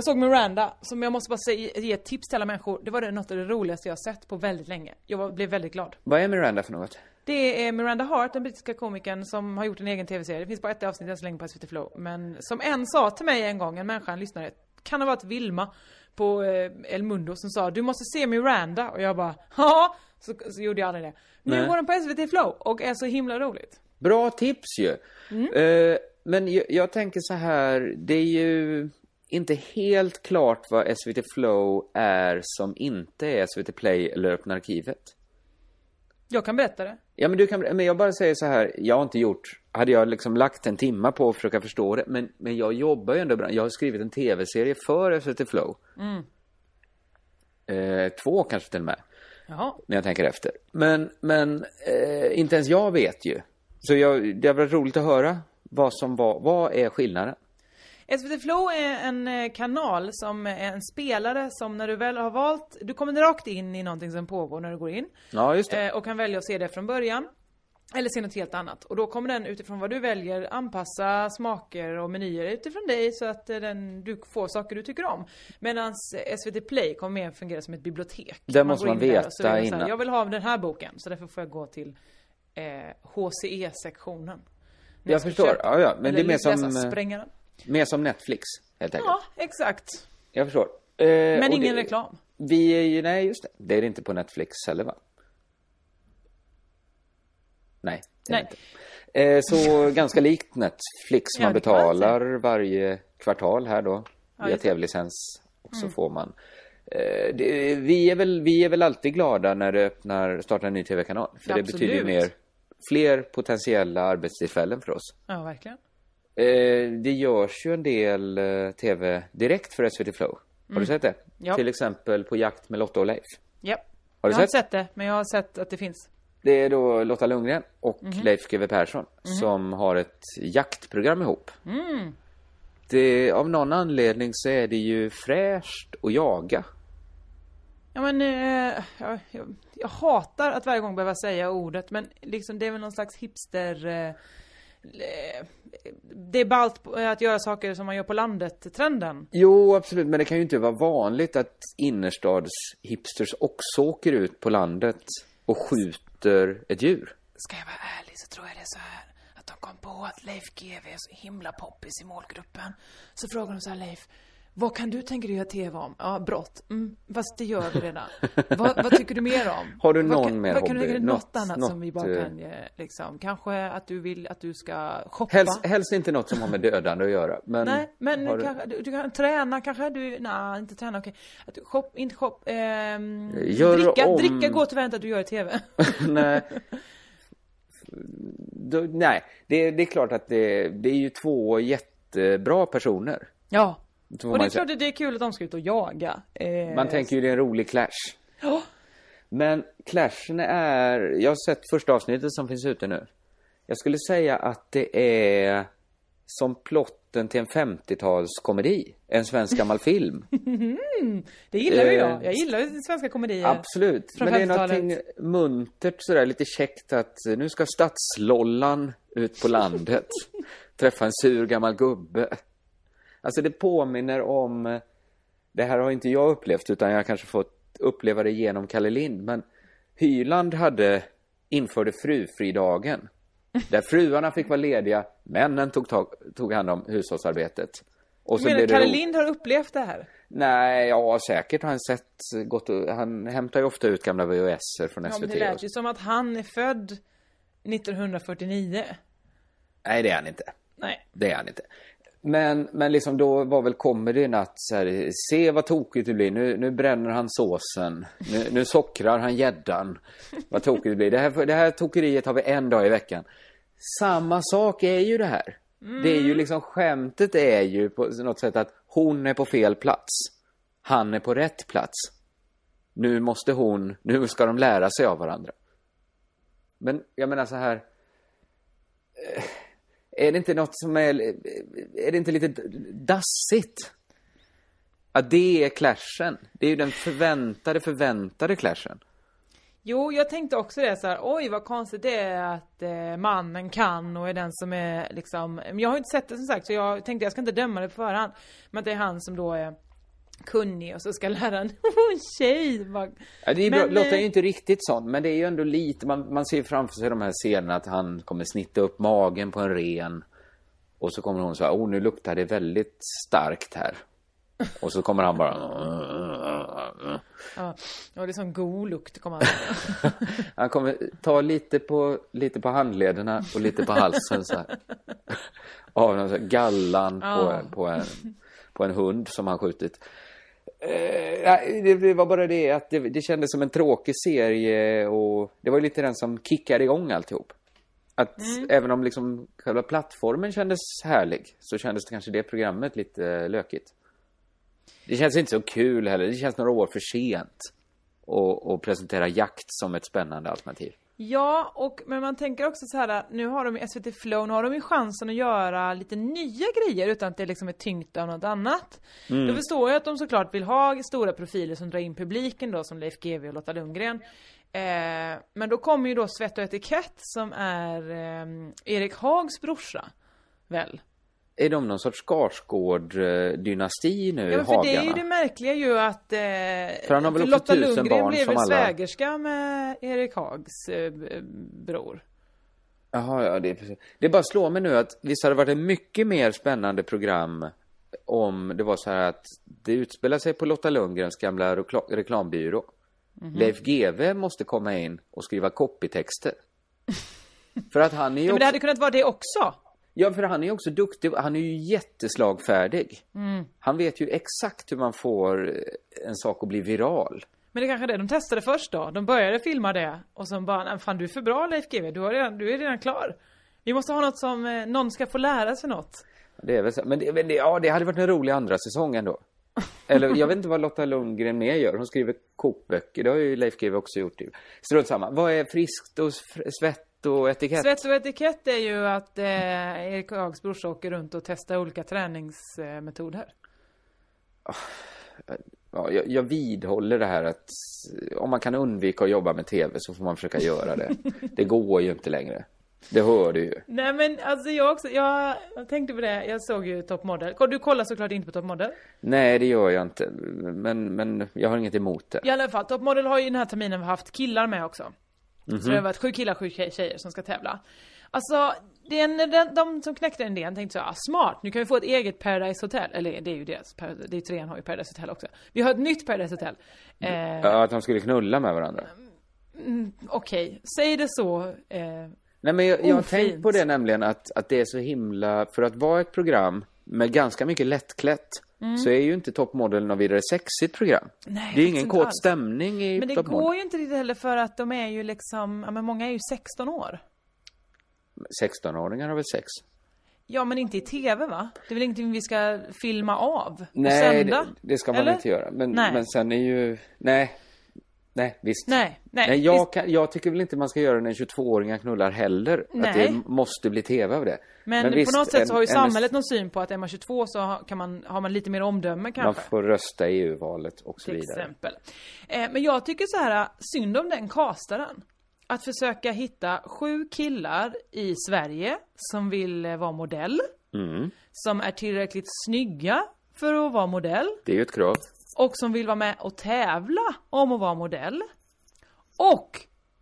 Jag såg Miranda, som jag måste bara säga, ge ett tips till alla människor. Det var det något av det roligaste jag har sett på väldigt länge. Jag var, blev väldigt glad. Vad är Miranda för något? Det är Miranda Hart, den brittiska komikern som har gjort en egen tv-serie. Det finns bara ett avsnitt än så länge på SVT Flow. Men som en sa till mig en gång, en människa, en lyssnare, kan ha varit Vilma på eh, El Mundo som sa du måste se Miranda och jag bara ja, så, så gjorde jag aldrig det. Nu Nej. går den på SVT Flow och är så himla roligt. Bra tips ju. Eh, men jag, jag tänker så här, det är ju inte helt klart vad SVT Flow är som inte är SVT Play eller Öppna Arkivet. Jag kan berätta det. Ja, men du kan, men jag bara säger så här, jag har inte gjort, hade jag liksom lagt en timma på att försöka förstå det, men, men jag jobbar ju ändå bra. Jag har skrivit en tv-serie för SVT Flow. Mm. Eh, två kanske till och med. Jaha. när jag tänker efter. Men, men eh, inte ens jag vet ju. Så jag, det har varit roligt att höra vad som var, vad är skillnaden? SVT Flow är en eh, kanal som är en spelare som när du väl har valt, du kommer rakt in i någonting som pågår när du går in. Ja, just det. Eh, och kan välja att se det från början. Eller se något helt annat. Och då kommer den utifrån vad du väljer anpassa smaker och menyer utifrån dig så att eh, den, du får saker du tycker om. Medan SVT Play kommer mer fungera som ett bibliotek. Där måste man där veta så här, innan. Jag vill ha den här boken så därför får jag gå till eh, HCE-sektionen. Jag ska förstår. köpa. Ja, ja. Men det är mer som, eh, Sprängaren. Mer som Netflix, helt enkelt. Ja, exakt. Jag förstår. Eh, Men ingen det, reklam. Vi är ju, nej just det. Det är det inte på Netflix heller va? Nej. det är Nej. det Inte. Eh, så ganska likt Netflix. Ja, Man man betalar varje kvartal här då. Ja, via tv-licens. Och så Mm. får man. Eh, det, vi, är väl, vi är väl alltid glada när det öppnar, startar en ny tv-kanal. För det betyder ju mer, fler potentiella arbetstillfällen för oss. Ja, verkligen. Eh, det görs ju en del eh, tv direkt för SVT Flow. Har Mm. du sett det? Ja. Till exempel På jakt med Lotta och Leif. Ja. Har du jag har inte sett? det, men jag har sett att det finns. Det är då Lotta Lundgren och Mhm. Leif GW Persson Mhm. som har ett jaktprogram ihop. Mm. Det, av någon anledning så är det ju fräscht att jaga. Ja men, eh, jag, jag, jag hatar att varje gång behöva säga ordet, men liksom det är väl någon slags hipster... Eh, det är ballt att göra saker som man gör på landet-trenden. Jo, absolut, men det kan ju inte vara vanligt att innerstadshipsters också åker ut på landet och skjuter ett djur. Ska jag vara ärlig så tror jag det är så här att de kom på att Leif GW är så himla poppis i målgruppen. Så frågar de så här Leif, Vad kan du tänka dig göra TV om? Ja, brott. Mm, fast det gör vi redan. vad, vad tycker du mer om? Har du vad någon kan, mer Vad kan du hobby? tänka dig något, Något- annat som vi bara något, kan, eh, liksom, kanske att du vill att du ska shoppa? Helst, helst inte något som har med dödande att göra. Men Nej, men du- kanske, du, du kan träna kanske? Du, nej, inte träna, okej. Att du shop, inte shop, ehm, dricka, om- dricka går tyvärr inte att du gör i TV. nej. Då, nej, det, det är klart att det, det är ju två jättebra personer. ja. Och det är klart att det är kul att de ska ut och jaga. Eh, Man tänker ju det är en rolig clash. Ja. Men clashen är... Jag har sett första avsnittet som finns ute nu. Jag skulle säga att det är som plotten till en 50-talskomedi. En svensk gammal film. Mm, det gillar ju Eh, jag. Jag gillar ju svenska komedier. Absolut. Men det är 50-talet. någonting muntert sådär, lite käckt att nu ska stadslollan ut på landet. träffa en sur gammal gubbe. Alltså det påminner om, det här har inte jag upplevt utan jag har kanske fått uppleva det genom Kalle Lind, men Hyland hade, införde frufridagen. Där fruarna fick vara lediga, männen tog, tag, tog hand om hushållsarbetet. Och Du menar det Kalle Lind har upplevt det här? Nej, ja säkert har han sett, gått och, han hämtar ju ofta ut gamla VHS från Ja, SVT. men det lät ju som att han är född 1949. Nej, det är han inte. Nej. Det är han inte. Men, men liksom då var väl comedyn att så här, se vad tokigt det blir. Nu, nu bränner han såsen. Nu, nu sockrar han gäddan. Vad tokigt det blir. Det här, det här tokeriet har vi en dag i veckan. Samma sak är ju det här. Det är ju liksom, skämtet är ju på något sätt att hon är på fel plats. Han är på rätt plats. Nu måste hon, nu ska de lära sig av varandra. Men jag menar så här. Är det inte något som är, är det inte lite dassigt? Att det är clashen. Det är ju den förväntade, förväntade clashen. Jo, jag tänkte också det så här, oj vad konstigt det är att eh, mannen kan och är den som är liksom, men jag har inte sett det som sagt så jag tänkte jag ska inte döma det på förhand. Men att det är han som då är kunnig och så ska lära en tjej. Vad- Ja, det är bra. Men, Lotta är eh, ju inte riktigt sån, men det är ju ändå lite, man, man ser ju framför sig de här scenerna att han kommer snitta upp magen på en ren. Och så kommer hon så här, oh nu luktar det väldigt starkt här. Och så kommer han bara... Ja, och det är sån god lukt kommer han Han kommer ta lite på, lite på handlederna och lite på halsen så här. Av någon så här gallan Ja. på, på, en, på en hund som han skjutit. Eh, det, det var bara det att det, det kändes som en tråkig serie och det var lite den som kickade igång alltihop. Att även om liksom själva plattformen kändes härlig så kändes det kanske det programmet lite lökigt. Det känns inte så kul heller. Det känns några år för sent att presentera jakt som ett spännande alternativ. Ja, och men man tänker också så här, nu har de i SVT Flow, nu har de ju chansen att göra lite nya grejer utan att det liksom är tyngt av något annat. Mm. Då förstår jag att de såklart vill ha stora profiler som drar in publiken då, som Leif GW och Lotta Lundgren. Eh, men då kommer ju då Svett och etikett som är eh, Erik Hags brorsa, väl? Är de någon sorts Skarsgård-dynasti nu, Ja, för det är ju Hagarna? det märkliga ju att... Eh, För han har väl Lotta Lundgren barn blev väl alla- svägerska med Erik Hags eh, bror. Jaha, ja, det är precis. Det bara slår mig nu att visst hade det varit ett mycket mer spännande program om det var så här att det utspelar sig på Lotta Lundgrens gamla rekla- reklambyrå. Mhm. Leif GW måste komma in och skriva copytexter. för att han är ju Ja, men det hade kunnat vara det också. Ja, för han är också duktig. Han är ju jätteslagfärdig. Mm. Han vet ju exakt hur man får eh, en sak att bli viral. Men det kanske är det de testade först då. De började filma det och sen bara, "Nej, fan du är för bra Leif GW, du, har redan, du är redan klar. Vi måste ha något som, eh, någon ska få lära sig något. Det är väl så. Men, det, men det, ja, det hade varit en rolig andra säsong ändå. Eller jag vet inte vad Lotta Lundgren mer gör. Hon skriver kokböcker. Det har ju Leif GW också gjort. Strunt samma. Vad är friskt och f- svett och etikett? Svett och etikett är ju att eh, Erik Hags brorsa åker runt och testar olika träningsmetoder. Ja, jag, jag vidhåller det här att om man kan undvika att jobba med tv så får man försöka göra det. Det går ju inte längre. Det hör du ju. Nej men alltså jag också, jag, jag tänkte på det, jag såg ju Top Model. Du kollar såklart inte på Top Model. Nej, det gör jag inte. Men, men jag har inget emot det. I alla fall, Top Model har ju den här terminen haft killar med också. Mhm. Så det har varit sju killar, sju tje- tjejer som ska tävla. Alltså, den, den, de som knäckte den idén tänkte så ah, smart, nu kan vi få ett eget Paradise Hotel. Eller det är ju deras, det är ju trean har ju Paradise Hotel också. Vi har ett nytt Paradise Hotel. Eh, Ja, att de skulle knulla med varandra. mm, Okej, säg det så. Eh, Nej, men jag, jag har tänkt på det nämligen att, att det är så himla, för att vara ett program med ganska mycket lättklätt Mm. så är ju inte Top Model något vidare sexigt program. Nej, det är ingen kåt alls. stämning i men det går ju inte riktigt heller för att de är ju liksom, ja men många är ju 16 år. 16-åringar har väl sex? Ja men inte i TV va? Det är väl ingenting vi ska filma av? och Nej, sända? det, det ska man Eller? inte göra. Men, Nej. men sen är ju, nej. Nej, visst. Nej, nej, nej jag, kan, jag tycker väl inte man ska göra när 22-åringar knullar heller. Att Nej. det måste bli TV av det. Men, visst, på något sätt så har ju en- samhället någon syn på att är man 22 så kan man, har man lite mer omdöme Man kanske. får rösta i EU-valet och så till vidare. exempel. Eh, men jag tycker så här, synd om den kastaren. Att försöka hitta sju killar i Sverige som vill eh, vara modell. Mm. Som är tillräckligt snygga för att vara modell. Det är ju ett krav. Och som vill vara med och tävla om att vara modell. Och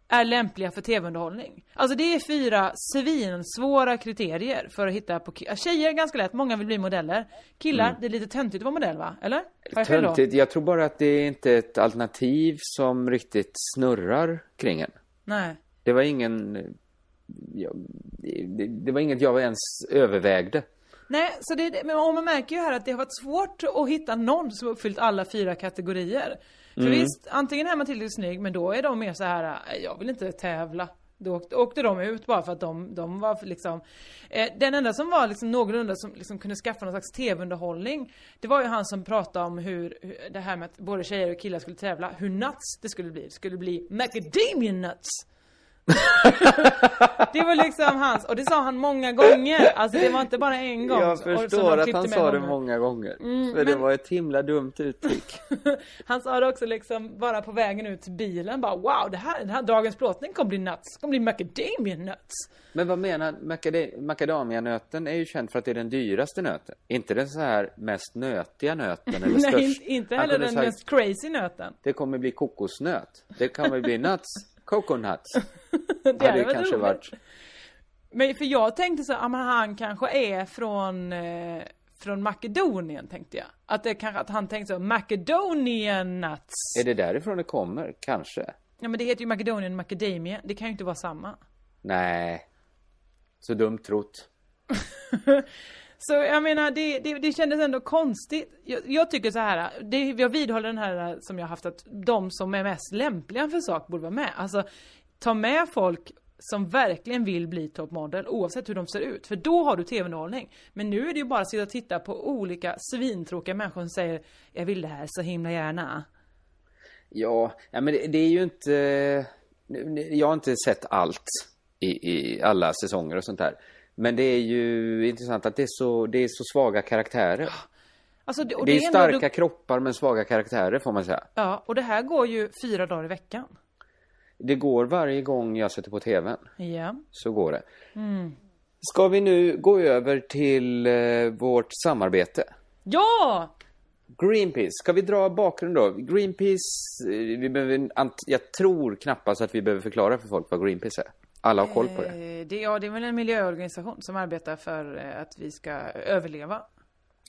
är lämpliga för tv-underhållning. Alltså det är fyra svinsvåra kriterier för att hitta på ki- Tjejer ganska lätt, många vill bli modeller. Killar, Mm. det är lite töntigt att vara modell va? Eller? Töntigt. Jag tror bara att det är inte ett alternativ som riktigt snurrar kring en. Nej. Det var ingen... Det var inget jag ens övervägde. Nej, så det, men och man märker ju här att det har varit svårt att hitta någon som uppfyllt alla fyra kategorier. För Mm. visst, antingen är man tillräckligt snygg, men då är de mer så här, "Nej, jag vill inte tävla. Då åkte, åkte de ut bara för att de, de var liksom... Eh, den enda som var liksom någorlunda som liksom kunde skaffa någon slags tv-underhållning, det var ju han som pratade om hur, hur det här med att både tjejer och killar skulle tävla, hur nuts det skulle bli. Det skulle bli macadamia nuts. det var liksom hans, och det sa han många gånger. Alltså det var inte bara en gång. Jag förstår att han sa det gånger. många gånger. Mm, för det men- var ett himla dumt uttryck. Han sa det också liksom bara på vägen ut till bilen bara wow det här, den här dagens plåtning kommer bli nuts, kommer bli macadamia nuts. Men vad menar macada- macadamianöten är ju känd för att det är den dyraste nöten. Inte den så här mest nötiga nöten eller Nej, störst. inte, Han heller den sagt, mest crazy nöten. Det kommer bli kokosnöt. Det kommer bli nuts. Coconuts. Det hade ju kanske roligt. varit... Men för jag tänkte så, ja men han kanske är från eh, från Makedonien tänkte jag. Att det kanske, att han tänkte så, Macedonian nuts. Är det därifrån det kommer? Kanske. Ja men det heter ju Macedonian Macadamia, det kan ju inte vara samma. Nej. Så dumt trott. Så jag menar, det, det, det kändes ändå konstigt. Jag, jag tycker så här, det, jag vidhåller den här som jag haft att de som är mest lämpliga för sak borde vara med. Alltså, ta med folk som verkligen vill bli toppmodell oavsett hur de ser ut. För då har du tv-underhållning. Men nu är det ju bara att sitta och titta på olika svintråkiga människor som säger Jag vill det här så himla gärna. Ja, ja men det, det är ju inte... Jag har inte sett allt i, i alla säsonger och sånt där. Men det är ju intressant att det är så, det är så svaga karaktärer. Alltså, det, och det är starka kroppar men svaga karaktärer får man säga. Ja, och det här går ju fyra dagar i veckan. Det går varje gång jag sätter på tvn. Ja. Så går det. Mm. Ska vi nu gå över till eh, vårt samarbete? Ja! Greenpeace, ska vi dra bakgrund då? Greenpeace, eh, vi behöver, jag tror knappast att vi behöver förklara för folk vad Greenpeace är. Alla har koll på det. Eh, det. Ja, det är väl en miljöorganisation som arbetar för eh, att vi ska överleva.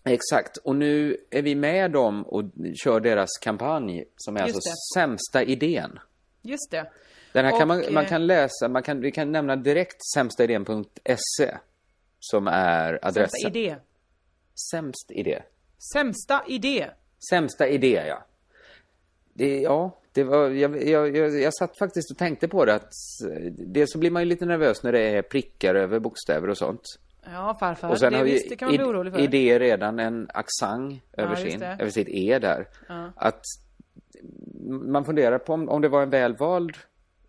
Exakt, och nu är vi med dem och kör deras kampanj som är Just alltså det. sämsta idén. Just det. Den här kan man, man eh, kan läsa, man kan, vi kan nämna direkt sämstaidén.se som är adressen. Sämsta idé. Sämst idé. Sämsta idé. Sämsta idé, ja. Det, ja, det var, jag, jag, jag, jag satt faktiskt och tänkte på det att eh, dels så blir man ju lite nervös när det är prickar över bokstäver och sånt. Ja, farfar. Och sen det, har ju visst, det kan man bli orolig för. idé redan en accent Ja, över, just sin, över sitt E där. Ja. Att man funderar på om, om det var en välvald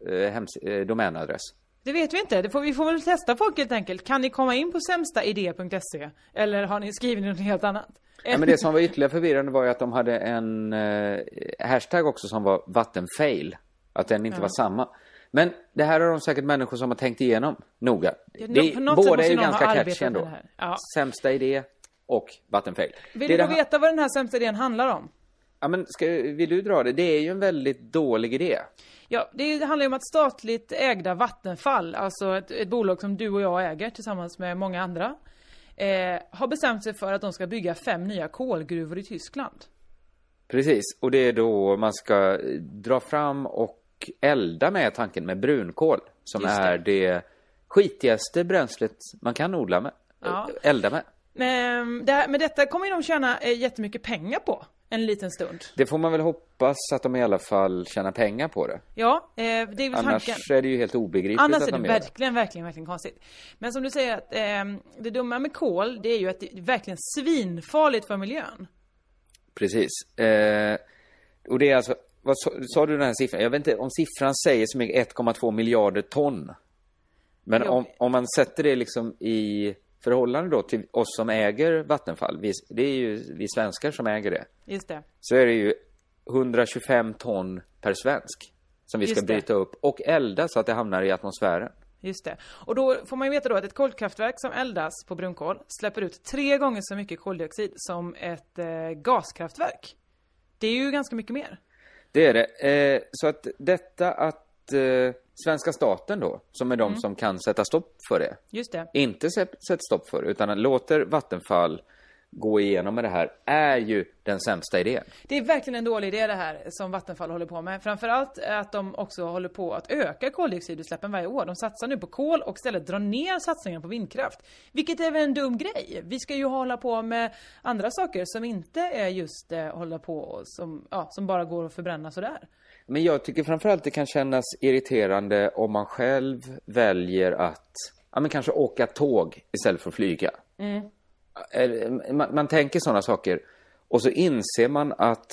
eh, hems- eh, domänadress. Det vet vi inte. Får, vi får väl testa folk helt enkelt. Kan ni komma in på sämstaidé.se? Eller har ni skrivit något helt annat? Ja, men det som var ytterligare förvirrande var ju att de hade en eh, hashtag också som var vattenfail. Att den inte Ja. var samma. Men det här har de säkert människor som har tänkt igenom noga. Ja, Det, båda är ju ganska catchy ändå. Ja. Sämsta idé och vattenfail. Vill Det du det veta vad den här sämsta idén handlar om? Ja, men ska, vill du dra det? Det är ju en väldigt dålig idé. Ja, det handlar ju om att statligt ägda Vattenfall, alltså ett, ett bolag som du och jag äger tillsammans med många andra, eh, har bestämt sig för att de ska bygga fem nya kolgruvor i Tyskland. Precis, och det är då man ska dra fram och elda med tanken med brunkol som Just det. är det skitigaste bränslet man kan odla med. Ja. Elda med. Men det här, med detta kommer ju de tjäna eh, jättemycket pengar på en liten stund. Det får man väl hoppas att de i alla fall tjänar pengar på det. Ja, eh, det är väl Annars tanken. är det ju helt obegripligt Annars att är det de gör det. verkligen, verkligen, verkligen konstigt. Men som du säger, att, eh, det dumma med kol, det är ju att det är verkligen svinfarligt för miljön. Precis. Eh, och det är alltså, vad sa, sa du den här siffran? Jag vet inte om siffran säger så mycket, 1,2 miljarder ton. Men om, om man sätter det liksom i förhållande då till oss som äger Vattenfall, vi, det är ju vi svenskar som äger det, Just det. så är det ju 125 ton per svensk som vi ska det. bryta upp och elda så att det hamnar i atmosfären. Just det. Och då får man ju veta då att ett kolkraftverk som eldas på brunkol släpper ut tre gånger så mycket koldioxid som ett eh, gaskraftverk. Det är ju ganska mycket mer. Det är det. Eh, så att detta att eh, svenska staten då, som är de Mm. som kan sätta stopp för det, Just det. inte sätt- sätter stopp för utan låter Vattenfall gå igenom med det här, är ju den sämsta idén. Det är verkligen en dålig idé det här som Vattenfall håller på med. Framförallt att de också håller på att öka koldioxidutsläppen varje år. De satsar nu på kol och istället drar ner satsningen på vindkraft. Vilket är väl en dum grej? Vi ska ju hålla på med andra saker som inte är just eh, hålla på som, ja, som bara går att förbränna sådär. Men jag tycker framförallt det kan kännas irriterande om man själv väljer att, ja men kanske åka tåg istället för att flyga. Mm. Man, man tänker sådana saker och så inser man att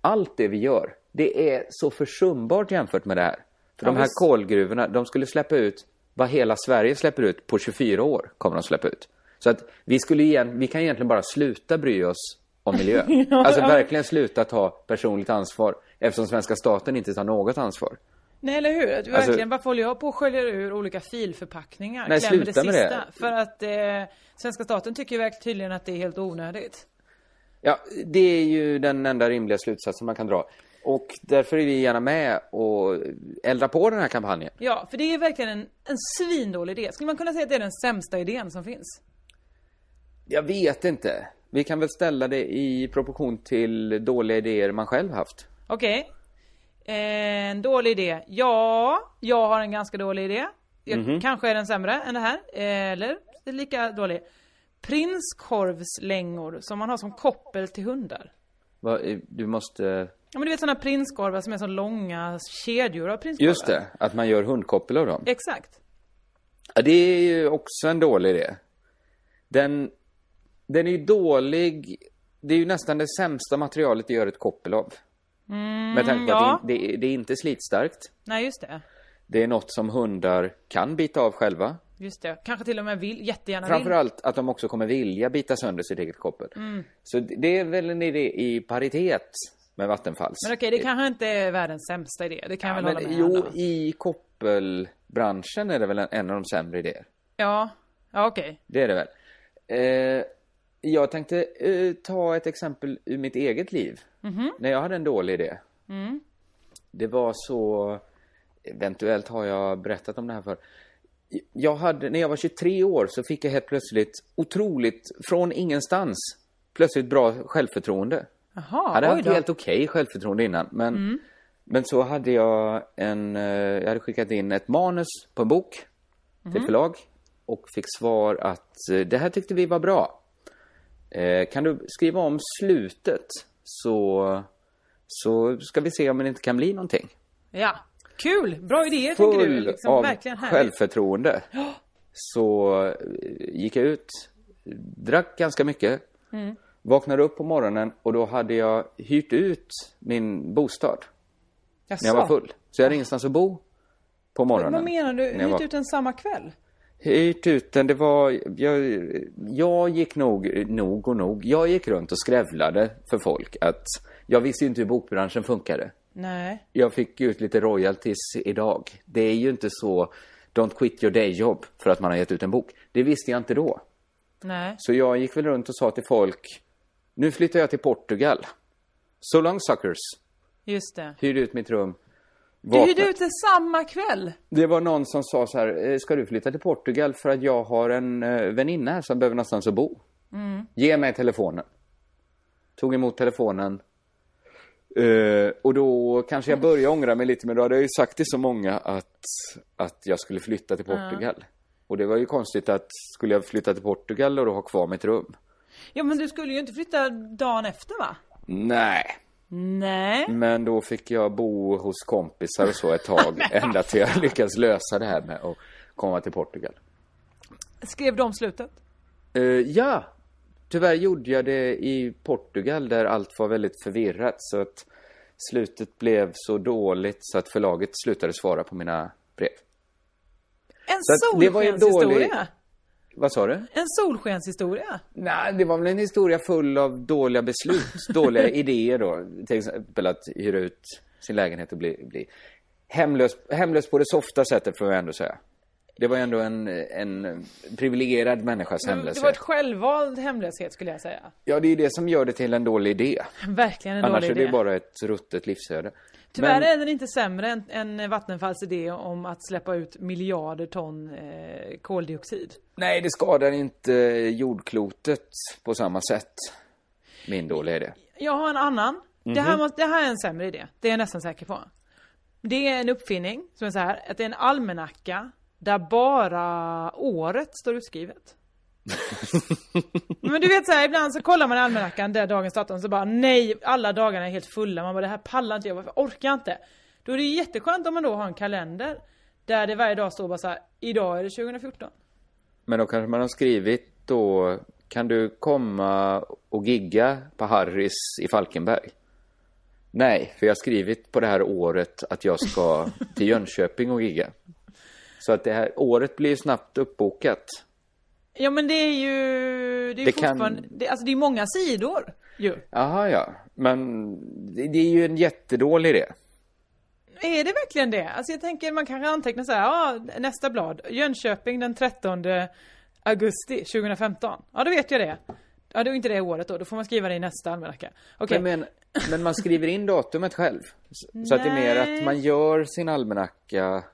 allt det vi gör, det är så försumbart jämfört med det här. För Ja, de här visst. kolgruvorna, de skulle släppa ut vad hela Sverige släpper ut på 24 år, kommer de släppa ut. Så att vi skulle igen, vi kan egentligen bara sluta bry oss om miljön. Ja, alltså ja. verkligen sluta ta personligt ansvar eftersom svenska staten inte tar något ansvar. Nej eller hur? Du, Alltså- verkligen, varför håller jag på och sköljer ur olika filförpackningar? Nej, Klämmer sluta med det. sista? För att eh, svenska staten tycker verkligen tydligen att det är helt onödigt. Ja, det är ju den enda rimliga slutsatsen man kan dra. Och därför är vi gärna med och eldar på den här kampanjen. Ja, för det är verkligen en, en svindålig idé. Skulle man kunna säga att det är den sämsta idén som finns? Jag vet inte. Vi kan väl ställa det i proportion till dåliga idéer man själv haft. Okej. Eh, En dålig idé. Ja, jag har en ganska dålig idé. Jag, Mhm. Kanske är den sämre än det här. Eller lika dålig. Prinskorvslängor som man har som koppel till hundar. Va, eh, Du måste... Ja men du vet sådana prinskorvar som är så långa kedjor av prinskorvar. Just det, att man gör hundkoppel av dem. Exakt. Ja, det är ju också en dålig idé. Den, den är ju dålig. Det är ju nästan det sämsta materialet att göra ett koppel av. Mm, Med tanke på ja. att det, det, det är inte slitstarkt. Nej just det. Det är något som hundar kan bita av själva. Just det. Kanske till och med vill, jättegärna vill. Framförallt att de också kommer vilja bita sönder sitt eget koppel. Mm. Så det är väl en idé i paritet med Vattenfalls. Men okej, det kanske inte är världens sämsta idé. Det kan jag Ja, väl hålla men, med jo, om. i koppelbranschen är det väl en, en av de sämre idéer. Ja, ja okej. Det är det väl. Eh, jag tänkte eh, ta ett exempel ur mitt eget liv. Mhm. När jag hade en dålig idé. Mm. Det var så... Eventuellt har jag berättat om det här för. Jag hade, när jag var 23 år så fick jag helt plötsligt otroligt, från ingenstans, plötsligt bra självförtroende. Jaha, Jag hade haft helt okej självförtroende innan. Men, Mm. men så hade jag en, eh, jag hade skickat in ett manus på en bok till Mhm. förlag. Och fick svar att eh, det här tyckte vi var bra. Eh, kan du skriva om slutet så, så ska vi se om det inte kan bli någonting. Ja. Kul! Bra idéer tänker du. Liksom, av verkligen härligt. självförtroende så eh, gick jag ut, drack ganska mycket, Mm. vaknade upp på morgonen och då hade jag hyrt ut min bostad Jaså? när jag var full. Så jag hade ingenstans att bo på morgonen. Vad menar du? Hyrt var- ut den samma kväll? Hyrt ut den, det var... Jag, jag gick nog, nog och nog, jag gick runt och skrävlade för folk att jag visste ju inte hur bokbranschen funkade. Nej. Jag fick ut lite royalties idag. Det är ju inte så don't quit your day job för att man har gett ut en bok. Det visste jag inte då. Nej. Så jag gick väl runt och sa till folk, nu flyttar jag till Portugal. So long suckers. Just det. Hyrde ut mitt rum. Du hyrde ut det samma kväll. Det var någon som sa så här, "Eh, ska du flytta till Portugal för att jag har en eh, väninna här som behöver någonstans att bo. Mm. Ge mig telefonen. Tog emot telefonen. Eh, och då kanske jag började ångra mig lite, men då hade jag ju sagt till så många att, att jag skulle flytta till Portugal. Och det var ju konstigt att skulle jag flytta till Portugal och då ha kvar mitt rum? Ja men du skulle ju inte flytta dagen efter va? Nej. Nej. Men då fick jag bo hos kompisar och så ett tag, ända till jag lyckades lösa det här med att komma till Portugal. Skrev de slutet? Eh, ja, tyvärr gjorde jag det i Portugal där allt var väldigt förvirrat så att slutet blev så dåligt så att förlaget slutade svara på mina brev. En solskenshistoria? Vad sa du? En solskenshistoria? Nej, det var väl en historia full av dåliga beslut, dåliga idéer då. Till exempel att hyra ut sin lägenhet och bli, bli hemlös, hemlös på det softa sättet får jag ändå säga. Det var ju ändå en, en privilegierad människas Men Det hemlöshet. var ett självvald hemlöshet skulle jag säga. Ja, det är ju det som gör det till en dålig idé. Verkligen en Annars dålig är det idé. bara ett ruttet livsöde. Tyvärr Men- är den inte sämre än, än Vattenfalls idé om att släppa ut miljarder ton eh, koldioxid. Nej, det skadar inte jordklotet på samma sätt. Min dåliga idé. Jag har en annan. Det, här Mhm. måste, det här är en sämre idé. Det är jag nästan säker på. Det är en uppfinning som är så här, att det är en almanacka där bara året står utskrivet. Men du vet så här, ibland så kollar man i almanackan där dagens datum så bara nej, alla dagarna är helt fulla. Man bara det här pallar inte jag, varför orkar jag inte? Då är det ju jätteskönt om man då har en kalender där det varje dag står bara så här, idag är det 2014. Men då kanske man har skrivit då, kan du komma och gigga på Harris i Falkenberg? Nej, för jag har skrivit på det här året att jag ska till Jönköping och gigga. Så att det här året blir snabbt uppbokat. Ja men det är ju, det är Det kan- fortfarande, det, alltså det är många sidor ju. Jaha, ja. Men det, det är ju en jättedålig idé. Är det verkligen det? Alltså jag tänker man kanske antecknar så här, ja nästa blad, Jönköping den 13 augusti 2015. Ja då vet jag det. Ja det är inte det året då, då får man skriva det i nästa almanacka. Okej. Men, men, men man skriver in datumet själv. Så, så att det är mer att man gör sin almanacka.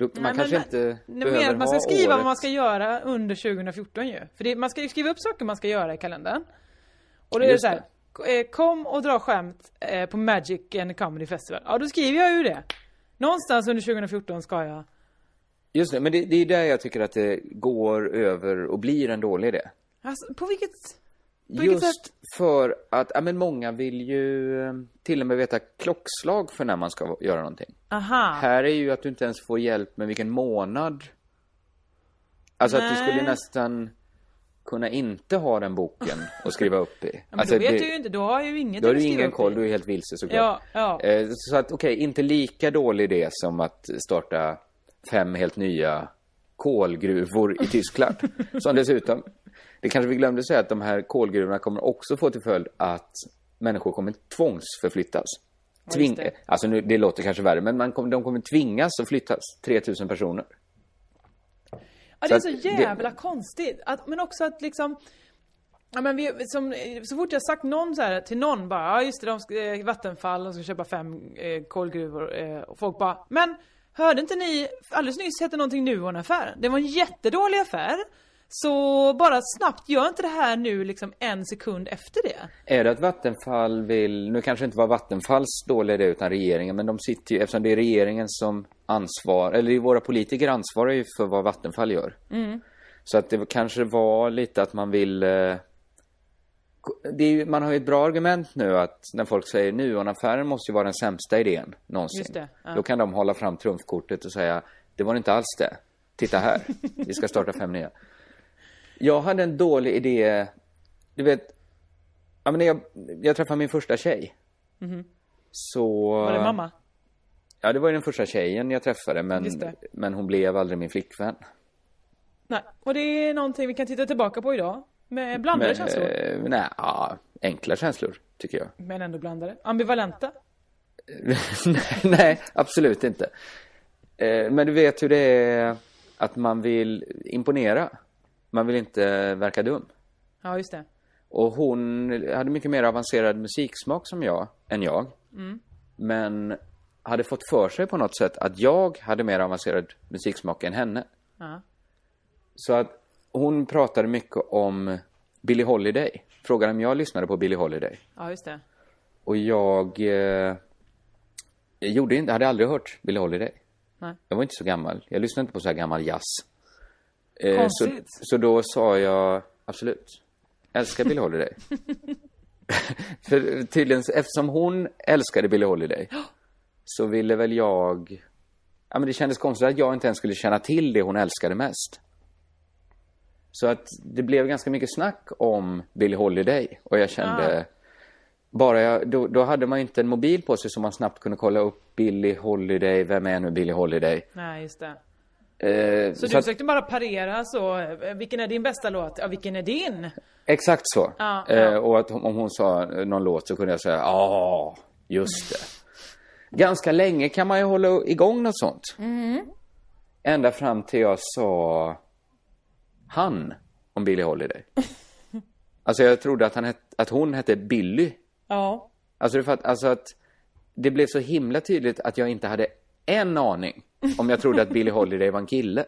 Man Nej, kanske men- inte Nej, behöver att man ska skriva året. vad man ska göra under 2014 ju. För det, man ska ju skriva upp saker man ska göra i kalendern. Och då är det så här, eh, kom och dra skämt eh, på Magic and Comedy Festival. Ja då skriver jag ju det. Någonstans under 2014 ska jag. Just det, men det, det är där jag tycker att det går över och blir en dålig idé. Alltså, på vilket... På Just sätt? för att, ja men många vill ju eh, till och med veta klockslag för när man ska göra någonting. Aha. Här är ju att du inte ens får hjälp med vilken månad. Alltså att du Nej. skulle nästan kunna inte ha den boken och skriva upp i. Men alltså, då vet det- du ju inte, då har ju inget Då har att du ingen koll, i. du är helt vilse såklart. Ja, ja. Eh, Så att okej, inte lika dålig idé som att starta fem helt nya kolgruvor i Tyskland. som dessutom, det kanske vi glömde säga att de här kolgruvorna kommer också få till följd att människor kommer tvångsförflyttas. Ja, Tving, just det. alltså nu, det låter kanske värre, men man kommer, de kommer tvingas att flyttas. 3000 personer. Ja, det är Så så att det- jävla konstigt. Att, men också att liksom... Ja, men vi, som, så fort jag sagt någon så här till någon bara, ja just det, de ska, eh, Vattenfall, de ska köpa fem eh, kolgruvor. Eh, och folk bara, men hörde inte ni, alldeles nyss hette någonting Nuon-affär. Det var en jättedålig affär. Så bara snabbt, gör inte det här nu liksom en sekund efter det. Är det att Vattenfall vill, nu kanske inte var Vattenfalls dåliga idé utan regeringen, men de sitter ju, eftersom det är regeringen som ansvar, eller det våra politiker ansvarar ju för vad Vattenfall gör. Mm. Så att det kanske var lite att man vill eh, det är man har ju ett bra argument nu att när folk säger Nuon-affären måste ju vara den sämsta idén någonsin. Det, ja. Då kan de hålla fram trumfkortet och säga det var inte alls det. Titta här, vi ska starta fem nya. Jag hade en dålig idé, du vet, ja, men när jag, jag träffade min första tjej. Mhm. Så... Var det mamma? Ja, det var ju den första tjejen jag träffade, men, men hon blev aldrig min flickvän. Nej, och det är någonting vi kan titta tillbaka på idag. Med blandade Men, känslor. eh, nej, ja, enkla känslor, tycker jag. Men ändå blandade. Ambivalenta. nej, absolut inte. Eh, men du vet hur det är att man vill imponera. Man vill inte verka dum. Ja, just det. Och hon hade mycket mer avancerad musiksmak som jag, än jag. Mm. Men hade fått för sig på något sätt att jag hade mer avancerad musiksmak än henne. Ja. Så att hon pratade mycket om Billie Holiday. Frågade om jag lyssnade på Billie Holiday. ja, just det. Och jag eh, gjorde inte, hade aldrig hört Billie Holiday. Nej. Jag var inte så gammal. Jag lyssnade inte på så här gammal jazz. Eh, så, Konstigt. så då sa jag absolut. Älskar Billie Holiday. För tydligen, eftersom hon älskade Billie Holiday så ville väl jag... Ja, men det kändes konstigt att jag inte ens skulle känna till det hon älskade mest. Så att det blev ganska mycket snack om Billie Holiday och jag kände... Ah. Bara jag, då, då hade man ju inte en mobil på sig så man snabbt kunde kolla upp Billie Holiday, vem är nu Billie Holiday? Nej, just det. Eh, Så, du att- försökte bara parera så, eh, vilken är din bästa låt? Ja, vilken är din? Exakt så. Ja, Eh, ja. och att om hon sa någon låt så kunde jag säga ja, just det. Ganska länge kan man ju hålla igång något sånt. Mm. Ända fram till jag sa han om Billie Holiday. Alltså jag trodde att, han het, att hon hette Billy. Ja. Alltså, det för att, alltså att det blev så himla tydligt att jag inte hade en aning om jag trodde att Billie Holiday var en kille.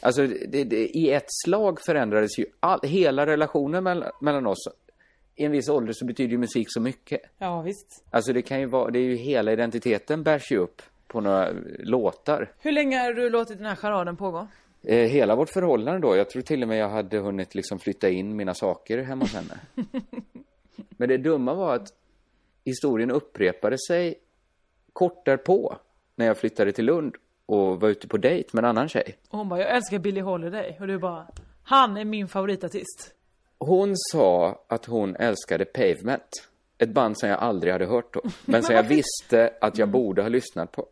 Alltså det, det, i ett slag förändrades ju all, hela relationen mellan, mellan oss. I en viss ålder så betyder ju musik så mycket. Ja, visst. Alltså det kan ju vara, det är ju hela identiteten bärs ju upp på några låtar. Hur länge har du låtit den här charaden pågå? Eh, hela vårt förhållande då, jag tror till och med jag hade hunnit liksom flytta in mina saker hemma hos henne. Men det dumma var att historien upprepade sig kort därpå när jag flyttade till Lund och var ute på dejt med en annan tjej. Och hon bara, jag älskar Billie Holiday. Och du bara, han är min favoritartist. Hon sa att hon älskade Pavement. Ett band som jag aldrig hade hört då. Men som jag visste att jag borde ha lyssnat på.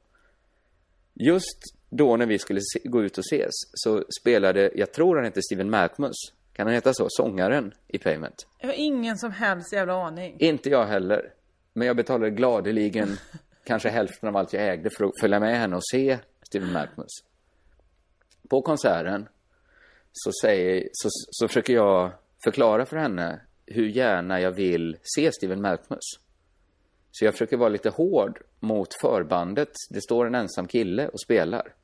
Just då när vi skulle se, gå ut och ses så spelade, jag tror han heter Steven Malkmus. Kan han heta så? Sångaren i Pavement. Jag har ingen som helst jävla aning. Inte jag heller. Men jag betalade gladeligen kanske hälften av allt jag ägde för att följa med henne och se Steven Malkmus. På konserten så, säger, så, så försöker jag förklara för henne hur gärna jag vill se Steven Malkmus. Så jag försöker vara lite hård mot förbandet. Det står en ensam kille och spelar.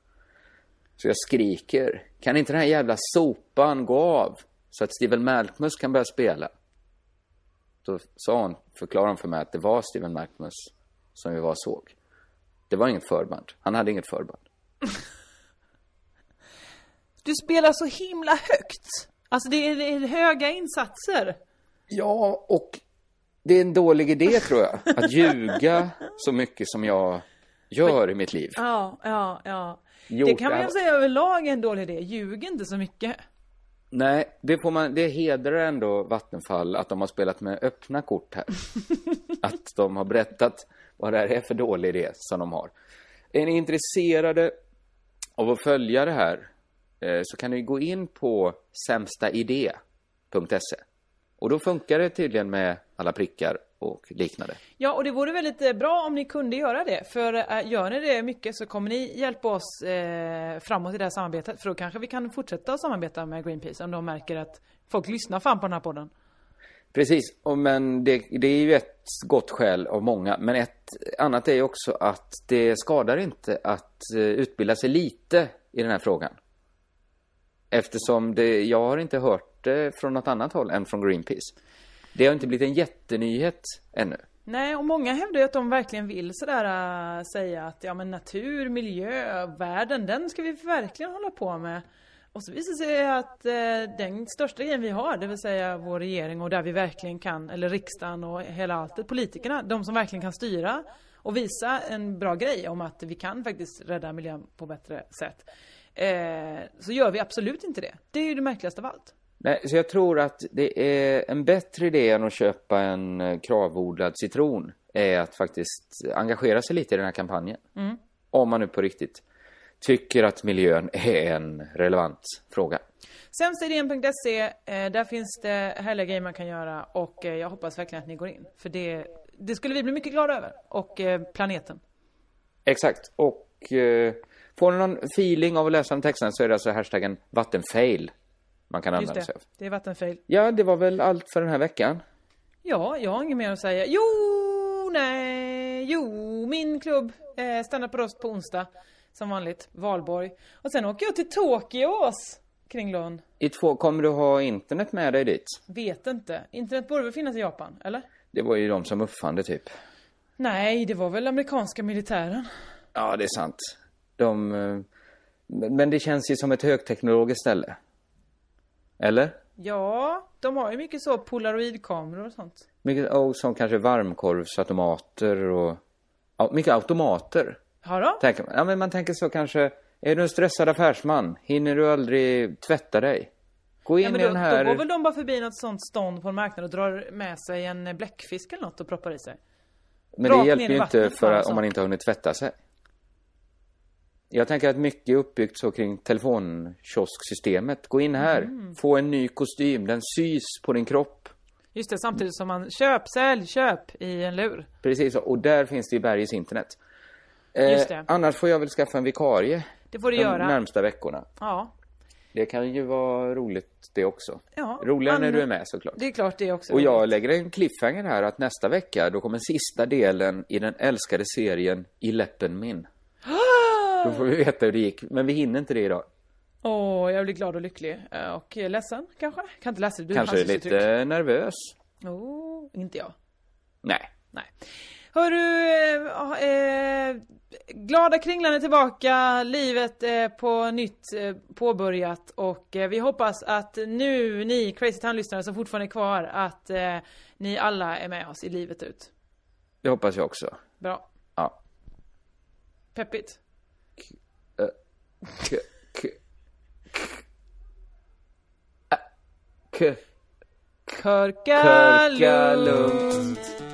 Så jag skriker, kan inte den här jävla sopan gå av? Så att Steven Malkmus kan börja spela. Då sa hon, förklarade hon för mig att det var Steven Malkmus som vi var och såg. Det var inget förband. Han hade inget förband. Du spelar så himla högt. Alltså det är, det är höga insatser. Ja, och det är en dålig idé tror jag. Att ljuga så mycket som jag gör i mitt liv. Ja, ja, ja. Jo, det kan man ju säga överlag är en dålig idé. Ljug inte så mycket. Nej, det får man, det hedrar ändå Vattenfall att de har spelat med öppna kort här. att de har berättat vad det här är för dålig idé som de har. Är ni intresserade av att följa det här eh, så kan ni gå in på sämstaidé.se. Och då funkar det tydligen med alla prickar och liknande. Ja, och det vore väldigt bra om ni kunde göra det. För eh, gör ni det mycket så kommer ni hjälpa oss eh, framåt i det här samarbetet. För då kanske vi kan fortsätta att samarbeta med Greenpeace om de märker att folk lyssnar fan på den här podden. Precis, och men det, det är ju ett gott skäl av många. Men ett annat är ju också att det skadar inte att eh, utbilda sig lite i den här frågan. Eftersom det, jag har inte hört det från något annat håll än från Greenpeace. Det har inte blivit en jättenyhet ännu. Nej, och många hävdar ju att de verkligen vill sådär äh, eh, säga att ja men natur, miljö, världen, den ska vi verkligen hålla på med. Och så visar det sig att eh, den största grejen vi har, det vill säga vår regering och där vi verkligen kan, eller riksdagen och hela alltet, politikerna, de som verkligen kan styra och visa en bra grej om att vi kan faktiskt rädda miljön på bättre sätt. Eh, så gör vi absolut inte det. Det är ju det märkligaste av allt. Nej, så jag tror att det är en bättre idé än att köpa en eh, kravodlad citron är att faktiskt engagera sig lite i den här kampanjen. Mm. Om man nu på riktigt tycker att miljön är en relevant fråga. Sämstaidén.se, eh, där finns det härliga grejer man kan göra och eh, jag hoppas verkligen att ni går in. För det, det skulle vi bli mycket glada över. Och eh, planeten. Exakt. Och får ni någon feeling av att läsa de texterna så är det alltså hashtaggen vattenfail man kan Just använda sig av. det är vattenfail. Ja, det var väl allt för den här veckan. Ja, jag har inget mer att säga. Jo, nej. Jo, min klubb eh, stannar på röst på onsdag. Som vanligt, valborg. Och sen åker jag till Tokyos kring Lund. I två, kommer du ha internet med dig dit? Vet inte. Internet borde väl finnas i Japan, eller? Det var ju de som uppfann det typ. Nej, det var väl amerikanska militären. Ja, det är sant. De... eh, Men det känns ju som ett högteknologiskt ställe. Eller? Ja, de har ju mycket så polaroidkameror och sånt. Mycket, och som kanske varmkorvsautomater och... Mycket automater. Har de? Tänker man. Ja, men man tänker så kanske... Är du en stressad affärsman? Hinner du aldrig tvätta dig? Gå in Ja, men i då, den här... då går väl de bara förbi något sånt stånd på en marknad och drar med sig en bläckfisk eller något och proppar i sig. Men rakt det hjälper i ju inte för att, om man inte har hunnit tvätta sig. Jag tänker att mycket är uppbyggt så kring telefonkiosksystemet. Gå in här, Mm. få en ny kostym, den sys på din kropp. Just det, samtidigt som man köp, sälj, köp i en lur. Precis. Och där finns det ju Bergis internet. Eh, Just det. Annars får jag väl skaffa en vikarie. Det får du de göra. närmsta veckorna. Ja. Det kan ju vara roligt det också. ja. Roligare när du är med såklart. Det är klart det också. Och jag lägger en cliffhanger här att nästa vecka då kommer sista delen i den älskade serien I läppen min. Då får vi veta hur det gick. Men vi hinner inte det idag. Åh, jag blir glad och lycklig. Eh, Och ledsen kanske? Kan inte läsa det. Du Kanske lite nervös. Oh, inte jag. Nej. Nej. Hörru, eh, eh, glada Kringlan är tillbaka, livet är på nytt eh, påbörjat och eh, vi hoppas att nu ni Crazy Town-lyssnare som fortfarande är kvar, att eh, ni alla är med oss i livet ut. Det hoppas jag också. Bra. Ja. Peppigt. Eh, K, k, k, k, Körka, Körka lugnt.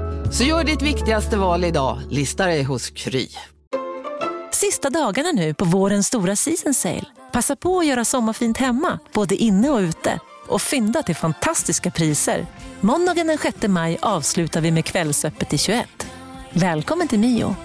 Så gör ditt viktigaste val idag, Lista dig hos Kry. Sista dagarna nu på vårens stora season sale. Passa på att göra sommarfint hemma, både inne och ute. Och fynda till fantastiska priser. Måndagen den 6 maj avslutar vi med Kvällsöppet i 21. Välkommen till Mio.